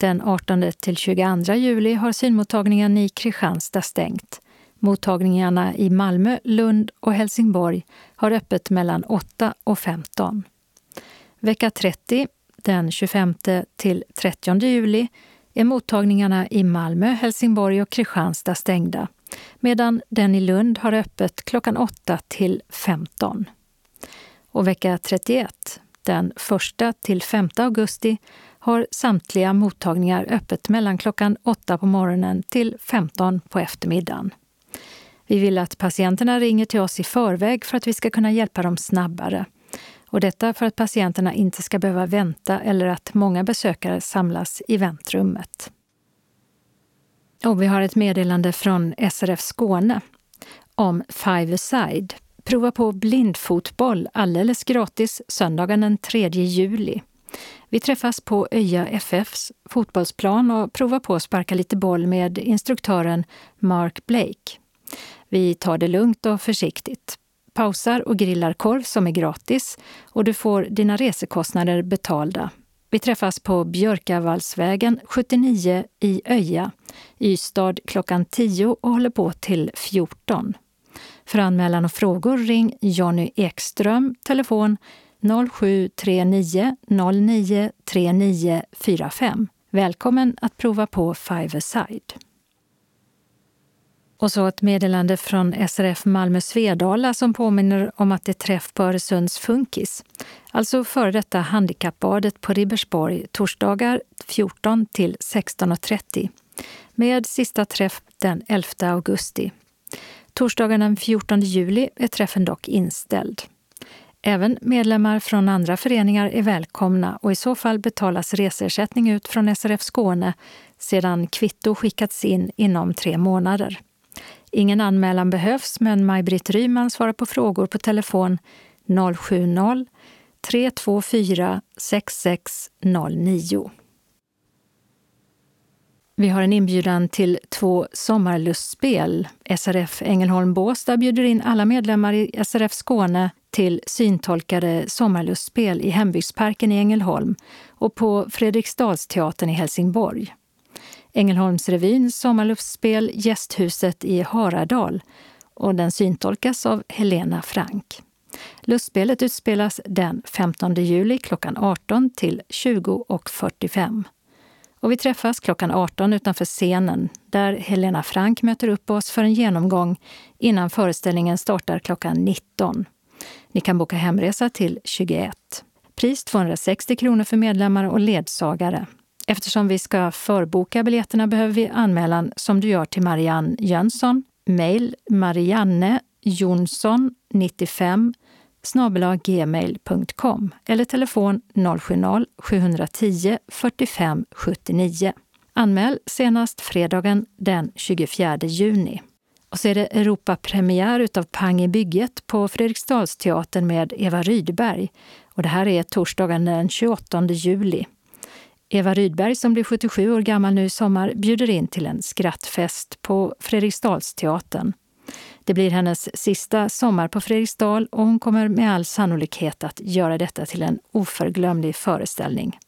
den 18 till 22 juli, har synmottagningen i Kristianstad stängt. Mottagningarna i Malmö, Lund och Helsingborg har öppet mellan 8 och 15. Vecka 30, den 25 till 30 juli, är mottagningarna i Malmö, Helsingborg och Kristianstad stängda, medan den i Lund har öppet klockan 8 till 15. Och vecka 31, den 1 till 5 augusti, har samtliga mottagningar öppet mellan klockan 8 på morgonen till 15 på eftermiddagen. Vi vill att patienterna ringer till oss i förväg för att vi ska kunna hjälpa dem snabbare. Och detta för att patienterna inte ska behöva vänta eller att många besökare samlas i väntrummet. Och vi har ett meddelande från SRF Skåne om Five Side. Prova på blindfotboll alldeles gratis söndagen den 3 juli. Vi träffas på Öja FFs fotbollsplan och provar på att sparka lite boll med instruktören Mark Blake. Vi tar det lugnt och försiktigt. Pausar och grillar korv som är gratis och du får dina resekostnader betalda. Vi träffas på Björkavallsvägen 79 i Öja, Ystad klockan 10 och håller på till 14. För anmälan och frågor ring Jonny Ekström, telefon 0739 09 3945. Välkommen att prova på Five Aside. Och så ett meddelande från SRF Malmö Svedala som påminner om att det är träff på Öresunds Funkis. Alltså före detta handikappbadet på Ribersborg torsdagar 14 till 16.30 med sista träff den 11 augusti. Torsdagen den 14 juli är träffen dock inställd. Även medlemmar från andra föreningar är välkomna och i så fall betalas reseersättning ut från SRF Skåne sedan kvitto skickats in inom tre månader. Ingen anmälan behövs, men Maj-Britt Ryman svarar på frågor på telefon 070 324 6609. Vi har en inbjudan till två sommarlustspel. SRF Ängelholm Båstad bjuder in alla medlemmar i SRF Skåne till syntolkade sommarlustspel i Hembygdsparken i Ängelholm och på Fredriksdalsteatern i Helsingborg. Ängelholmsrevyns sommarluftspel Gästhuset i Haradal och den syntolkas av Helena Frank. Lustspelet utspelas den 15 juli klockan 18 till 20.45. Och vi träffas klockan 18 utanför scenen där Helena Frank möter upp oss för en genomgång innan föreställningen startar klockan 19. Ni kan boka hemresa till 21. Pris 260 kronor för medlemmar och ledsagare. Eftersom vi ska förboka biljetterna behöver vi anmälan som du gör till Marianne Jönsson. Mail Marianne Jonsson 95 gmail.com eller telefon 070-710 45 79. Anmäl senast fredagen den 24 juni. Och så är det Europapremiär utav Pang i bygget på Fredriksdalsteatern med Eva Rydberg. Och det här är torsdagen den 28 juli. Eva Rydberg, som blir 77 år gammal nu i sommar, bjuder in till en skrattfest på Fredriksdalsteatern. Det blir hennes sista sommar på Fredriksdal och hon kommer med all sannolikhet att göra detta till en oförglömlig föreställning.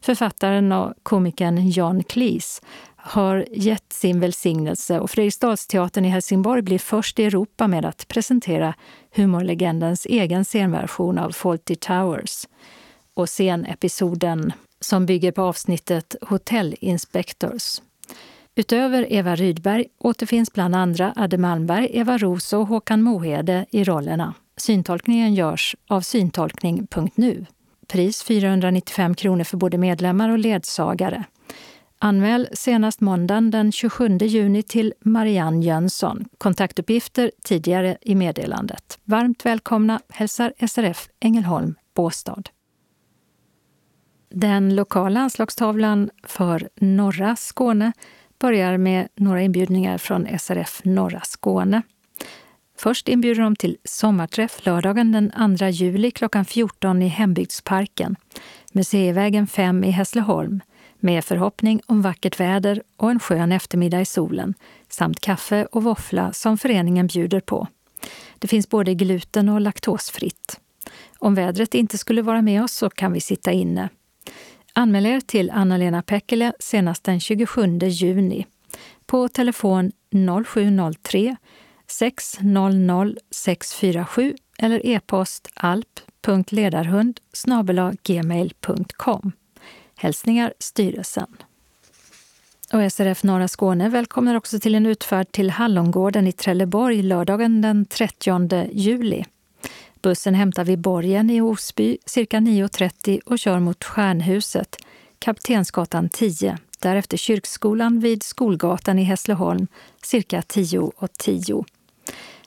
Författaren och komikern Jan Cleese har gett sin välsignelse och Fredriksdalsteatern i Helsingborg blir först i Europa med att presentera humorlegendens egen scenversion av Fawlty Towers. Och scenepisoden som bygger på avsnittet Hotel Inspectors. Utöver Eva Rydberg återfinns bland andra Adde Malmberg, Eva Roos och Håkan Mohede i rollerna. Syntolkningen görs av syntolkning.nu. Pris 495 kronor för både medlemmar och ledsagare. Anmäl senast måndagen den 27 juni till Marianne Jönsson. Kontaktuppgifter tidigare i meddelandet. Varmt välkomna hälsar SRF Ängelholm Båstad. Den lokala anslagstavlan för norra Skåne börjar med några inbjudningar från SRF Norra Skåne. Först inbjuder de till sommarträff lördagen den 2 juli klockan 14 i Hembygdsparken, Museivägen 5 i Hässleholm, med förhoppning om vackert väder och en skön eftermiddag i solen, samt kaffe och våffla som föreningen bjuder på. Det finns både gluten och laktosfritt. Om vädret inte skulle vara med oss så kan vi sitta inne. Anmäl er till Anna-Lena Pekkele senast den 27 juni på telefon 0703 600 647 eller e-post alp.ledarhund gmail.com. Hälsningar styrelsen. Och SRF Norra Skåne välkomnar också till en utfärd till Hallongården i Trelleborg lördagen den 30 juli. Bussen hämtar vid Borgen i Osby cirka 9.30 och kör mot Stjärnhuset, Kaptensgatan 10, därefter Kyrkskolan vid Skolgatan i Hässleholm cirka 10.10. 10.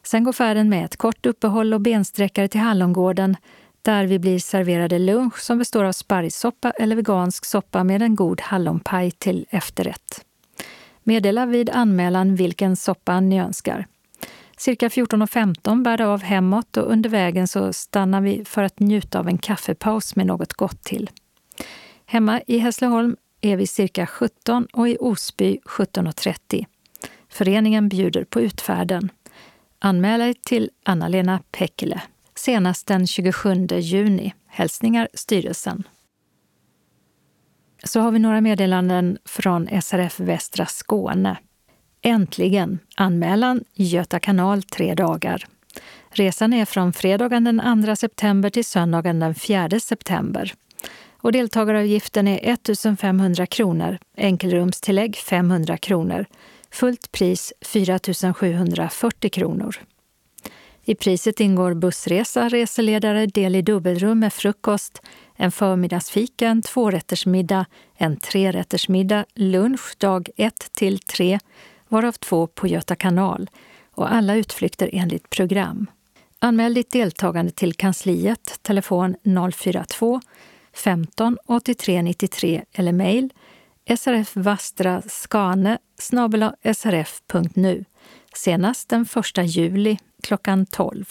Sen går färden med ett kort uppehåll och bensträckare till Hallongården där vi blir serverade lunch som består av sparrissoppa eller vegansk soppa med en god hallonpaj till efterrätt. Meddela vid anmälan vilken soppa ni önskar. Cirka 14.15 bär det av hemåt och under vägen så stannar vi för att njuta av en kaffepaus med något gott till. Hemma i Hässleholm är vi cirka 17 och i Osby 17.30. Föreningen bjuder på utfärden. Anmäl dig till Anna-Lena Pekkele senast den 27 juni. Hälsningar styrelsen. Så har vi några meddelanden från SRF Västra Skåne. Äntligen! Anmälan Göta kanal tre dagar. Resan är från fredagen den 2 september till söndagen den 4 september. Och deltagaravgiften är 1 500 kronor, enkelrumstillägg 500 kronor, fullt pris 4 740 kronor. I priset ingår bussresa, reseledare, del i dubbelrum med frukost, en förmiddagsfika, en tvårättersmiddag, en trerättersmiddag, lunch dag 1 till 3, varav två på Göta kanal och alla utflykter enligt program. Anmäl ditt deltagande till kansliet, telefon 042 15 83 93 eller mejl srfvastraskane srf.nu senast den 1 juli klockan 12.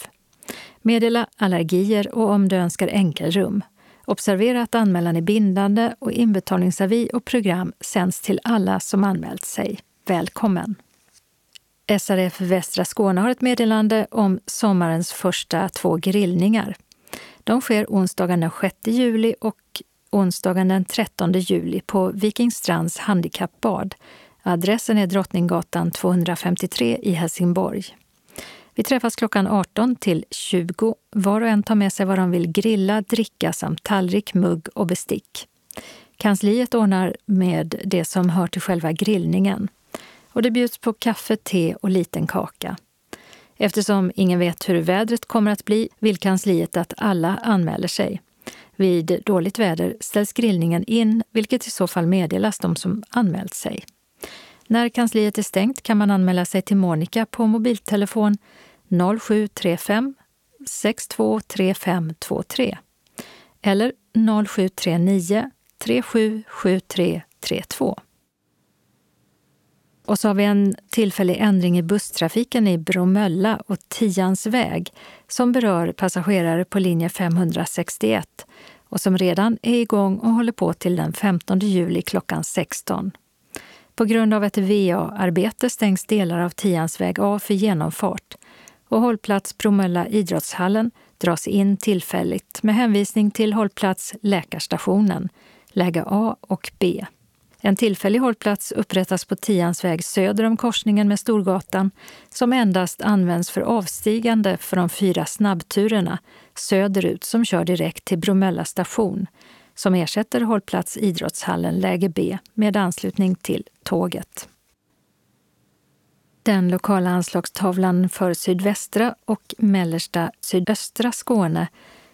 Meddela allergier och om du önskar enkelrum. Observera att anmälan är bindande och inbetalningsavi och program sänds till alla som anmält sig. Välkommen! SRF Västra Skåne har ett meddelande om sommarens första två grillningar. De sker onsdagen den 6 juli och onsdagen den 13 juli på Vikingstrands handikappbad. Adressen är Drottninggatan 253 i Helsingborg. Vi träffas klockan 18 till 20. Var och en tar med sig vad de vill grilla, dricka samt tallrik, mugg och bestick. Kansliet ordnar med det som hör till själva grillningen. Och det bjuds på kaffe, te och liten kaka. Eftersom ingen vet hur vädret kommer att bli vill kansliet att alla anmäler sig. Vid dåligt väder ställs grillningen in, vilket i så fall meddelas de som anmält sig. När kansliet är stängt kan man anmäla sig till Monica på mobiltelefon 0735 623523 eller 0739 377332. Och så har vi en tillfällig ändring i busstrafiken i Bromölla och Tians väg som berör passagerare på linje 561 och som redan är igång och håller på till den 15 juli klockan 16. På grund av ett VA-arbete stängs delar av Tians väg A för genomfart och hållplats Bromölla idrottshallen dras in tillfälligt med hänvisning till hållplats Läkarstationen, läge A och B. En tillfällig hållplats upprättas på Tiansväg söder om korsningen med Storgatan som endast används för avstigande för de fyra snabbturerna söderut som kör direkt till Bromölla station som ersätter hållplats Idrottshallen läge B med anslutning till tåget. Den lokala anslagstavlan för sydvästra och mellersta sydöstra Skåne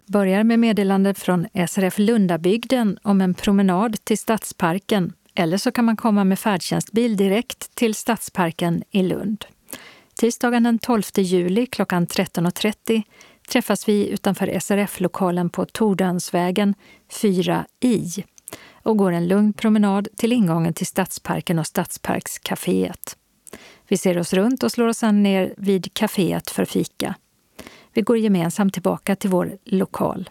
börjar med meddelande från SRF Lundabygden om en promenad till Stadsparken eller så kan man komma med färdtjänstbil direkt till Stadsparken i Lund. Tisdagen den 12 juli klockan 13.30 träffas vi utanför SRF-lokalen på Tordönsvägen 4i och går en lugn promenad till ingången till Stadsparken och Stadsparkscaféet. Vi ser oss runt och slår oss sedan ner vid kaféet för fika. Vi går gemensamt tillbaka till vår lokal.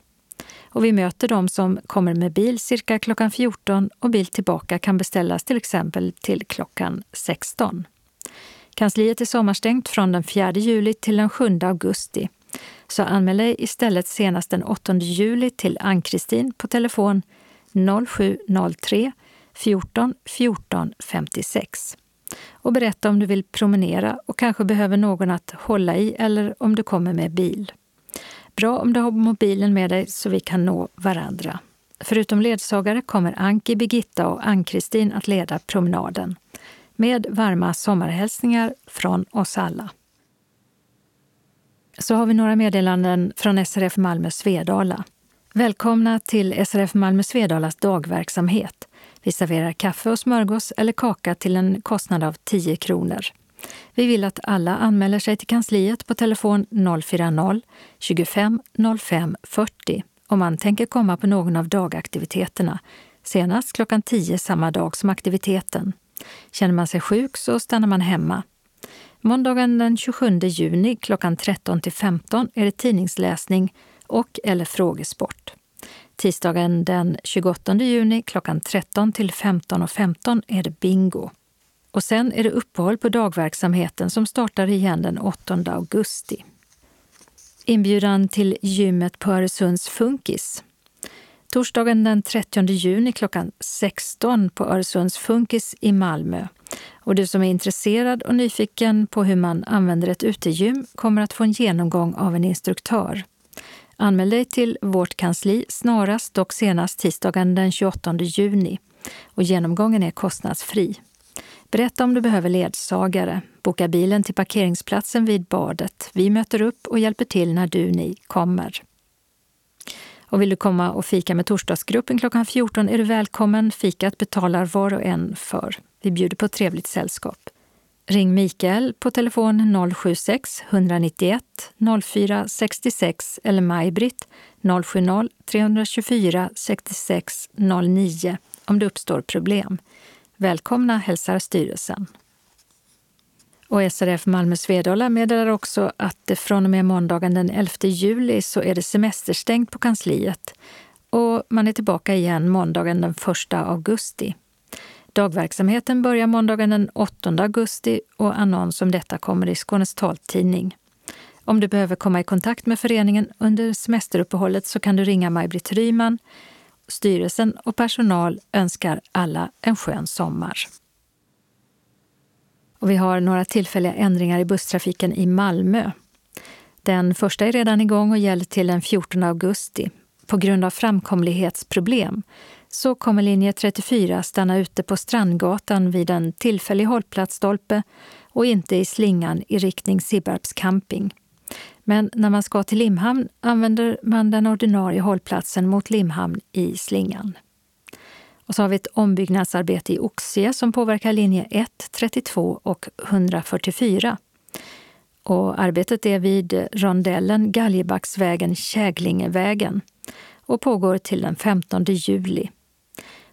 Och vi möter de som kommer med bil cirka klockan 14 och bil tillbaka kan beställas till exempel till klockan 16. Kansliet är sommarstängt från den 4 juli till den 7 augusti. Så anmäl dig istället senast den 8 juli till Ann-Kristin på telefon 0703 14 14 56 och berätta om du vill promenera och kanske behöver någon att hålla i eller om du kommer med bil. Bra om du har mobilen med dig så vi kan nå varandra. Förutom ledsagare kommer Anki, Birgitta och Ann-Kristin att leda promenaden. Med varma sommarhälsningar från oss alla. Så har vi några meddelanden från SRF Malmö Svedala. Välkomna till SRF Malmö Svedalas dagverksamhet. Vi serverar kaffe och smörgås eller kaka till en kostnad av 10 kronor. Vi vill att alla anmäler sig till kansliet på telefon 040-25 05 40 om man tänker komma på någon av dagaktiviteterna, senast klockan 10 samma dag som aktiviteten. Känner man sig sjuk så stannar man hemma. Måndagen den 27 juni klockan 13 till 15 är det tidningsläsning och eller frågesport. Tisdagen den 28 juni klockan 13 till 15.15 15 är det bingo. Och sen är det uppehåll på dagverksamheten som startar igen den 8 augusti. Inbjudan till gymmet på Öresunds Funkis. Torsdagen den 30 juni klockan 16 på Öresunds Funkis i Malmö. Och du som är intresserad och nyfiken på hur man använder ett utegym kommer att få en genomgång av en instruktör. Anmäl dig till vårt kansli snarast dock senast tisdagen den 28 juni. Och genomgången är kostnadsfri. Berätta om du behöver ledsagare. Boka bilen till parkeringsplatsen vid badet. Vi möter upp och hjälper till när du, ni, kommer. Och vill du komma och fika med torsdagsgruppen klockan 14 är du välkommen. Fikat betalar var och en för. Vi bjuder på trevligt sällskap. Ring Mikael på telefon 076-191 04 66 eller Maj-Britt 070-324 66 09 om det uppstår problem. Välkomna hälsar styrelsen. Och SRF Malmö Svedala meddelar också att från och med måndagen den 11 juli så är det semesterstängt på kansliet och man är tillbaka igen måndagen den 1 augusti. Dagverksamheten börjar måndagen den 8 augusti och annons om detta kommer i Skånes taltidning. Om du behöver komma i kontakt med föreningen under semesteruppehållet så kan du ringa Maj-Britt Ryman. Styrelsen och personal önskar alla en skön sommar. Och vi har några tillfälliga ändringar i busstrafiken i Malmö. Den första är redan igång och gäller till den 14 augusti. På grund av framkomlighetsproblem så kommer linje 34 stanna ute på Strandgatan vid en tillfällig hållplatsstolpe och inte i slingan i riktning Sibbarps camping. Men när man ska till Limhamn använder man den ordinarie hållplatsen mot Limhamn i slingan. Och så har vi ett ombyggnadsarbete i Oxie som påverkar linje 1, 32 och 144. Och arbetet är vid rondellen Galjebacksvägen Käglingevägen och pågår till den 15 juli.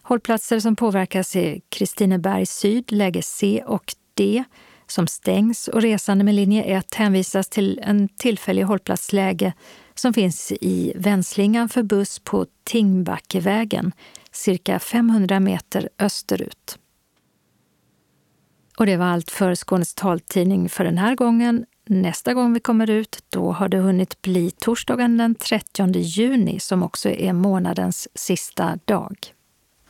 Hållplatser som påverkas är Kristineberg syd, läge C och D, som stängs och resande med linje 1 hänvisas till en tillfällig hållplatsläge som finns i vänslingan för buss på Tingbackevägen, cirka 500 meter österut. Och det var allt för Skånes taltidning för den här gången. Nästa gång vi kommer ut, då har det hunnit bli torsdagen den 30 juni som också är månadens sista dag.